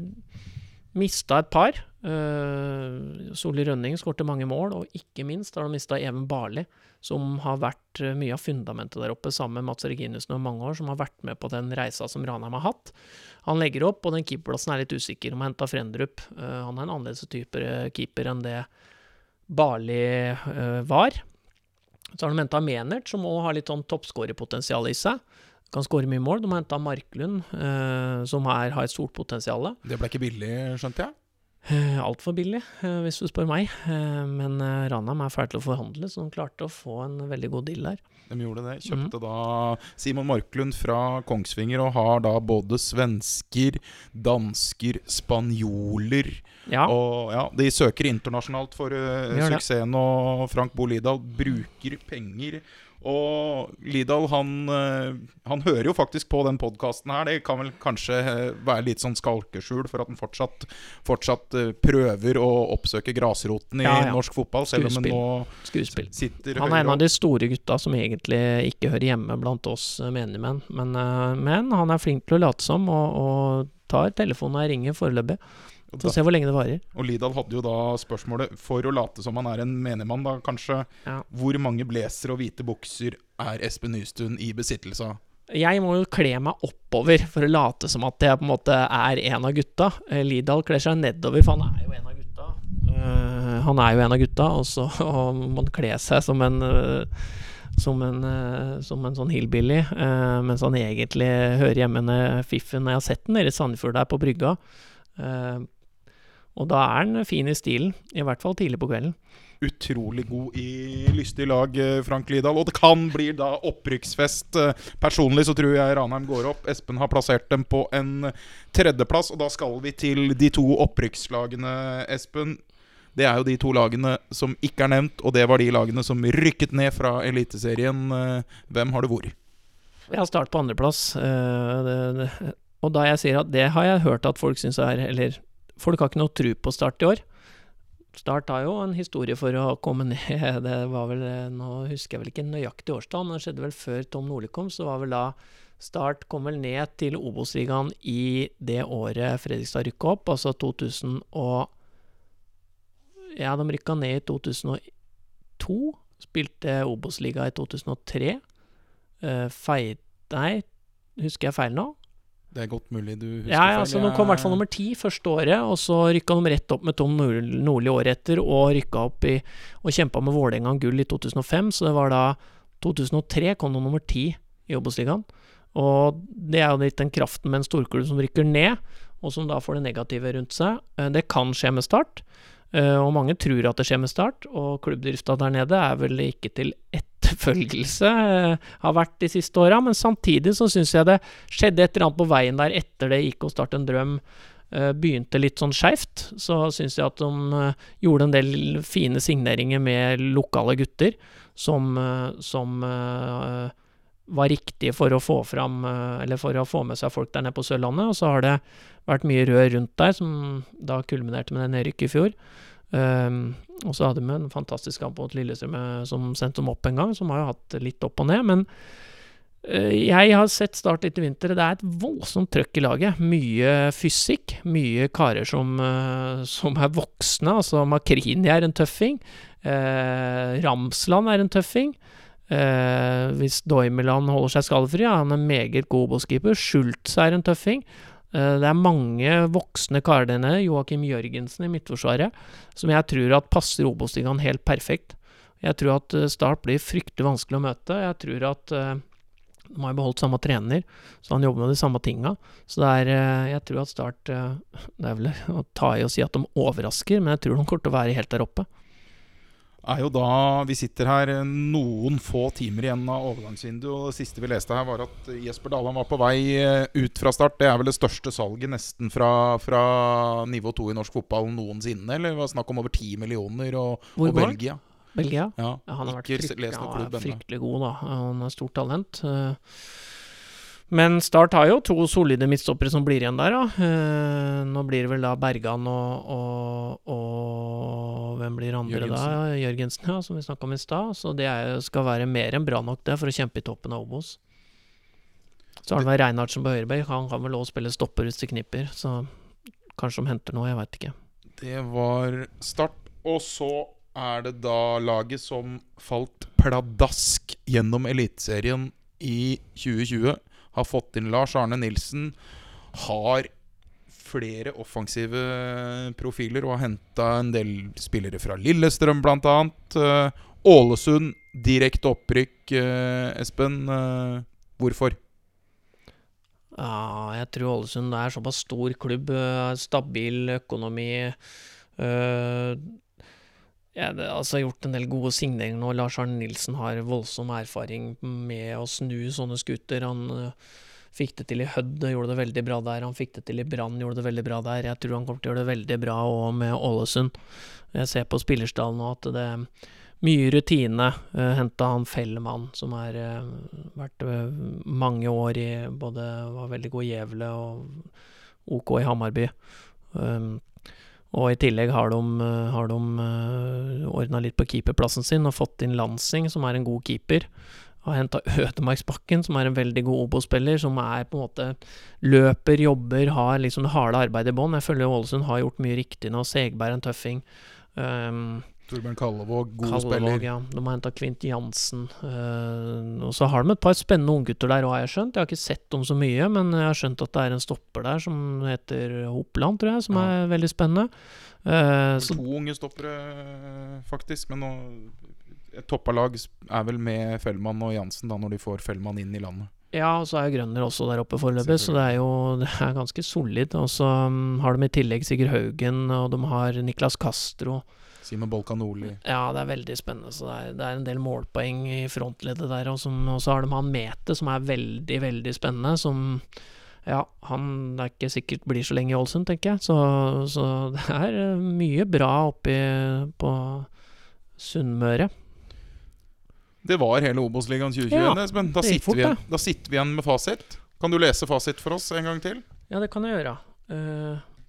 mista et par. Uh, Solli Rønning skårte mange mål, og ikke minst har de mista Even Barli, som har vært uh, mye av fundamentet der oppe, sammen med Mats Reginussen over mange år, som har vært med på den reisa som Ranheim har hatt. Han legger opp, og den keeperplassen er litt usikker om å hente Frendrup. Uh, han er en annerledes type keeper enn det Barli var. Så har de henta Menert, som òg har litt sånn toppskårerpotensial i seg kan skåre mye mål. De har henta Marklund, eh, som her har et stort potensial. Det ble ikke billig, skjønte jeg? Eh, Altfor billig, eh, hvis du spør meg. Eh, men Ranheim er ferdig til å forhandle, så de klarte å få en veldig god deal der. De gjorde det. Kjøpte da Simon Marklund fra Kongsvinger, og har da både svensker, dansker, spanjoler Ja, Og ja, de søker internasjonalt for uh, suksessen, og Frank Bo Lidahl bruker penger. Og Lidal, han, eh, han hører jo faktisk på den podkasten her. Det kan vel kanskje eh, være litt sånn skalkeskjul for at han fortsatt, fortsatt eh, prøver å oppsøke grasroten i Ja, ja. norsk fotball, selv om han nå skuespill. sitter Han er en av de store gutta som egentlig ikke hører hjemme blant oss menigmenn. Men, men han er flink til å late som, og, og tar telefonen og ringer foreløpig. Så se hvor lenge det varer. Og Lidal hadde jo da spørsmålet, for å late som han er en menigmann, da kanskje Ja. Hvor mange blazere og hvite bukser er Espen Nystuen i besittelse av? Jeg må jo kle meg oppover for å late som at jeg på en måte er en av gutta. Lidal kler seg nedover, for han er jo en av gutta. Uh, han er jo en av gutta, og så må han kle seg som en uh, som en, eh, som en sånn hillbilly, eh, mens han egentlig hører hjemme med Fiffen. Jeg har sett den nede i Sandefjord der på brygga. Eh, og da er han fin i stilen, i hvert fall tidlig på kvelden. Utrolig god i lystig lag, eh, Frank Lidahl. Og det kan bli da opprykksfest. Eh, Personlig så tror jeg Ranheim går opp. Espen har plassert dem på en tredjeplass, og da skal vi til de to opprykkslagene, Espen. Det er jo de to lagene som ikke er nevnt, og det var de lagene som rykket ned fra Eliteserien. Eh, Hvem har det vært? Jeg har start på andreplass. Og da jeg sier at det har jeg hørt at folk syns er Eller folk har ikke noe tro på Start i år. Start har jo en historie for å komme ned Det var vel eh, Nå husker jeg vel ikke nøyaktig årstall, men det skjedde vel før Tom Nordli kom. Så var vel da Start kom vel ned til Obos-ligaen i det året Fredrikstad rykka opp, altså 2000 og Ja, de rykka ned i 2002. Spilte Obos-liga i 2003. Uh, Feit... Nei, husker jeg feil nå? Det er godt mulig du husker Ja, ja, feil. altså De kom i hvert fall nummer ti første året, og så rykka de rett opp med Tom Nord- Nordli året etter, og rykka opp i og kjempa med Vålerenga gull i 2005, så det var da 2003 kom de nummer ti i Obos-ligaen. Og det er jo litt den kraften med en storklubb som rykker ned, og som da får det negative rundt seg. Eh, Det kan skje med Start, eh, og mange tror at det skjer med Start, og klubbdrifta der nede er vel ikke til etterfølgelse, eh, har vært de siste åra, men samtidig så syns jeg det skjedde et eller annet på veien der etter det gikk å starte en drøm. eh, Begynte litt sånn skeivt, så syns jeg at de eh, gjorde en del fine signeringer med lokale gutter som, som var riktige for å få fram Eller for å få med seg folk der nede på Sørlandet. Og så har det vært mye rør rundt der, som da kulminerte med det nedrykket i fjor. Um, og så hadde vi en fantastisk kamp mot Lillestrøm eh, som sendte dem opp en gang, som har jo hatt litt opp og ned. Men uh, jeg har sett Start litt i vinter. Det er et voldsomt trøkk i laget. Mye fysikk. Mye karer som, uh, som er voksne. Altså Makrini er en tøffing. Uh, Ramsland er en tøffing. Hvis Doimeland holder seg skadefri, er han en meget god Obos-keeper. Schultz er en tøffing. Eh, det er mange voksne karer der nede. Joakim Jørgensen i Midtforsvaret, som jeg tror at passer Obos-ligaen helt perfekt. Jeg tror at eh, Start blir fryktelig vanskelig å møte. Jeg tror at eh, De har beholdt samme trener, så han jobber med de samme tinga. Så det er Jeg tror at Start Det er vel å ta i å si at de overrasker, men jeg tror de kommer til å være helt der oppe. Er jo da Vi sitter her noen få timer igjen av overgangsvinduet. Og det siste vi leste her, var at Jesper Daland var på vei eh, ut fra start. Det er vel det største salget nesten fra, fra nivå 2 i norsk fotball noensinne? Eller det var snakk om over 10 millioner, og, Hvor og? Belgia. Belgia? Ja, han har vært fryktelig, er fryktelig god, da. Han har stort talent. eh. Men Start har jo to solide midtstoppere som blir igjen der, da. Eh, Nå blir det vel da Bergan og, og, og Hvem blir andre da? Jørgensen, ja, som vi snakka om i stad. Så det er, skal være mer enn bra nok, det, for å kjempe i toppen av Obos. Så har det vel Reinhardsen på høyrebekk. Han kan vel òg spille stopper hvis det knipper. Så kanskje de henter noe, jeg veit ikke. Det var start. Og så er det da laget som falt pladask gjennom Eliteserien i 2020. Har fått inn Lars Arne Nilsen. Har flere offensive profiler og har henta en del spillere fra Lillestrøm, bl.a. Uh, Ålesund, direkte opprykk, eh, Espen. Eh, hvorfor? Ja, jeg tror Ålesund er såpass stor klubb, stabil økonomi. Ja, det, altså gjort en del gode signeringer nå. Lars Arne Nilsen har voldsom erfaring med å snu sånne skuter. Han uh, fikk det til i Hødd, gjorde det veldig bra der. Han fikk det til i Brann, gjorde det veldig bra der. Jeg tror han kommer til å gjøre det veldig bra òg med Ålesund. Jeg ser på spillerstallen nå at det er mye rutine. Uh, Henta han Fellmann, som har uh, vært uh, mange år i både Var veldig god i Gjevle og OK i Hamarby. Um, og i tillegg har de, har de uh, ordna litt på keeperplassen sin og fått inn Lansing, som er en god keeper. Har henta Ødemarksbakken, som er en veldig god Obo-spiller, som er på en måte løper, jobber, har liksom det harde arbeidet i bånn. Jeg føler Ålesund har gjort mye riktig nå. Segberg er en tøffing. Um, Torbjørn Kallevåg, god Kallevåg, spiller. ja. De har henta Kvint Jansen. Uh, og så har de et par spennende unggutter der òg, har jeg skjønt. Jeg har ikke sett dem så mye, men jeg har skjønt at det er en stopper der som heter Hopland, tror jeg, som Ja. er veldig spennende. Uh, så To unge stoppere, faktisk. Men nå, et toppa lag er vel med Fellmann og Jansen da når de får Fellmann inn i landet. Ja, og så er Grønner også der oppe foreløpig, så det er jo det er ganske solid. Og så um, har de i tillegg Sigurd Haugen, og de har Niklas Castro. Simen Bolkanoli. Ja, det er veldig spennende. Så det er, det er en del målpoeng i frontleddet der. Og, som, og så har de han Mete, som er veldig, veldig spennende. Som Ja, han er ikke sikkert blir så lenge i Ålesund, tenker jeg. Så, så det er eh, mye bra oppi på Sunnmøre. Det var hele Obos-ligaen 2021, Ja, Espen. Da, da sitter vi igjen med fasit. Kan du lese fasit for oss en gang til? Ja, det kan jeg gjøre.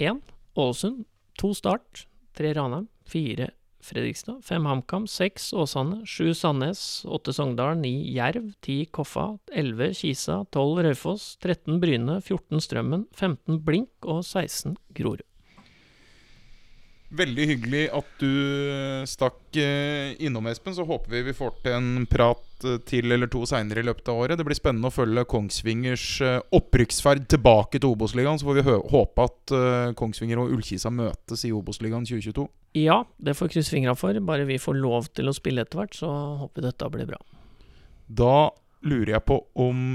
Én Ålesund. To Start. Tre Ranheim. Fire Fredrikstad. Fem HamKam. Seks Åsane. Sju Sandnes. Åtte Sogndal. Ni Jerv. Ti Koffa. Elleve Kisa. Tolv Raufoss. 13 Bryne. 14 Strømmen. 15 Blink. Og 16 Grorud. Veldig hyggelig at du stakk eh, innom, Espen. Så håper vi vi får til en prat eh, til eller to seinere i løpet av året. Det blir spennende å følge Kongsvingers eh, opprykksferd tilbake til Obos-ligaen. Så får vi håpe at eh, Kongsvinger og Ullkisa møtes i Obos-ligaen 2022. Ja, det får vi krysse fingra for. Bare vi får lov til å spille etter hvert, så håper vi dette blir bra. Da lurer jeg på om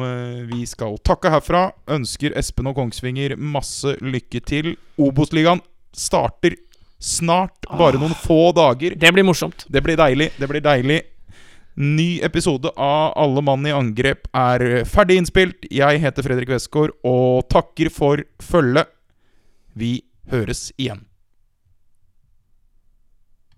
vi skal takke herfra. Ønsker Espen og Kongsvinger masse lykke til. Obos-ligaen starter snart. Bare noen få dager. Det blir morsomt. Det blir deilig. Det blir deilig. Ny episode av Alle mann i angrep er ferdig innspilt. Jeg heter Fredrik Westgård og takker for følget. Vi høres igjen.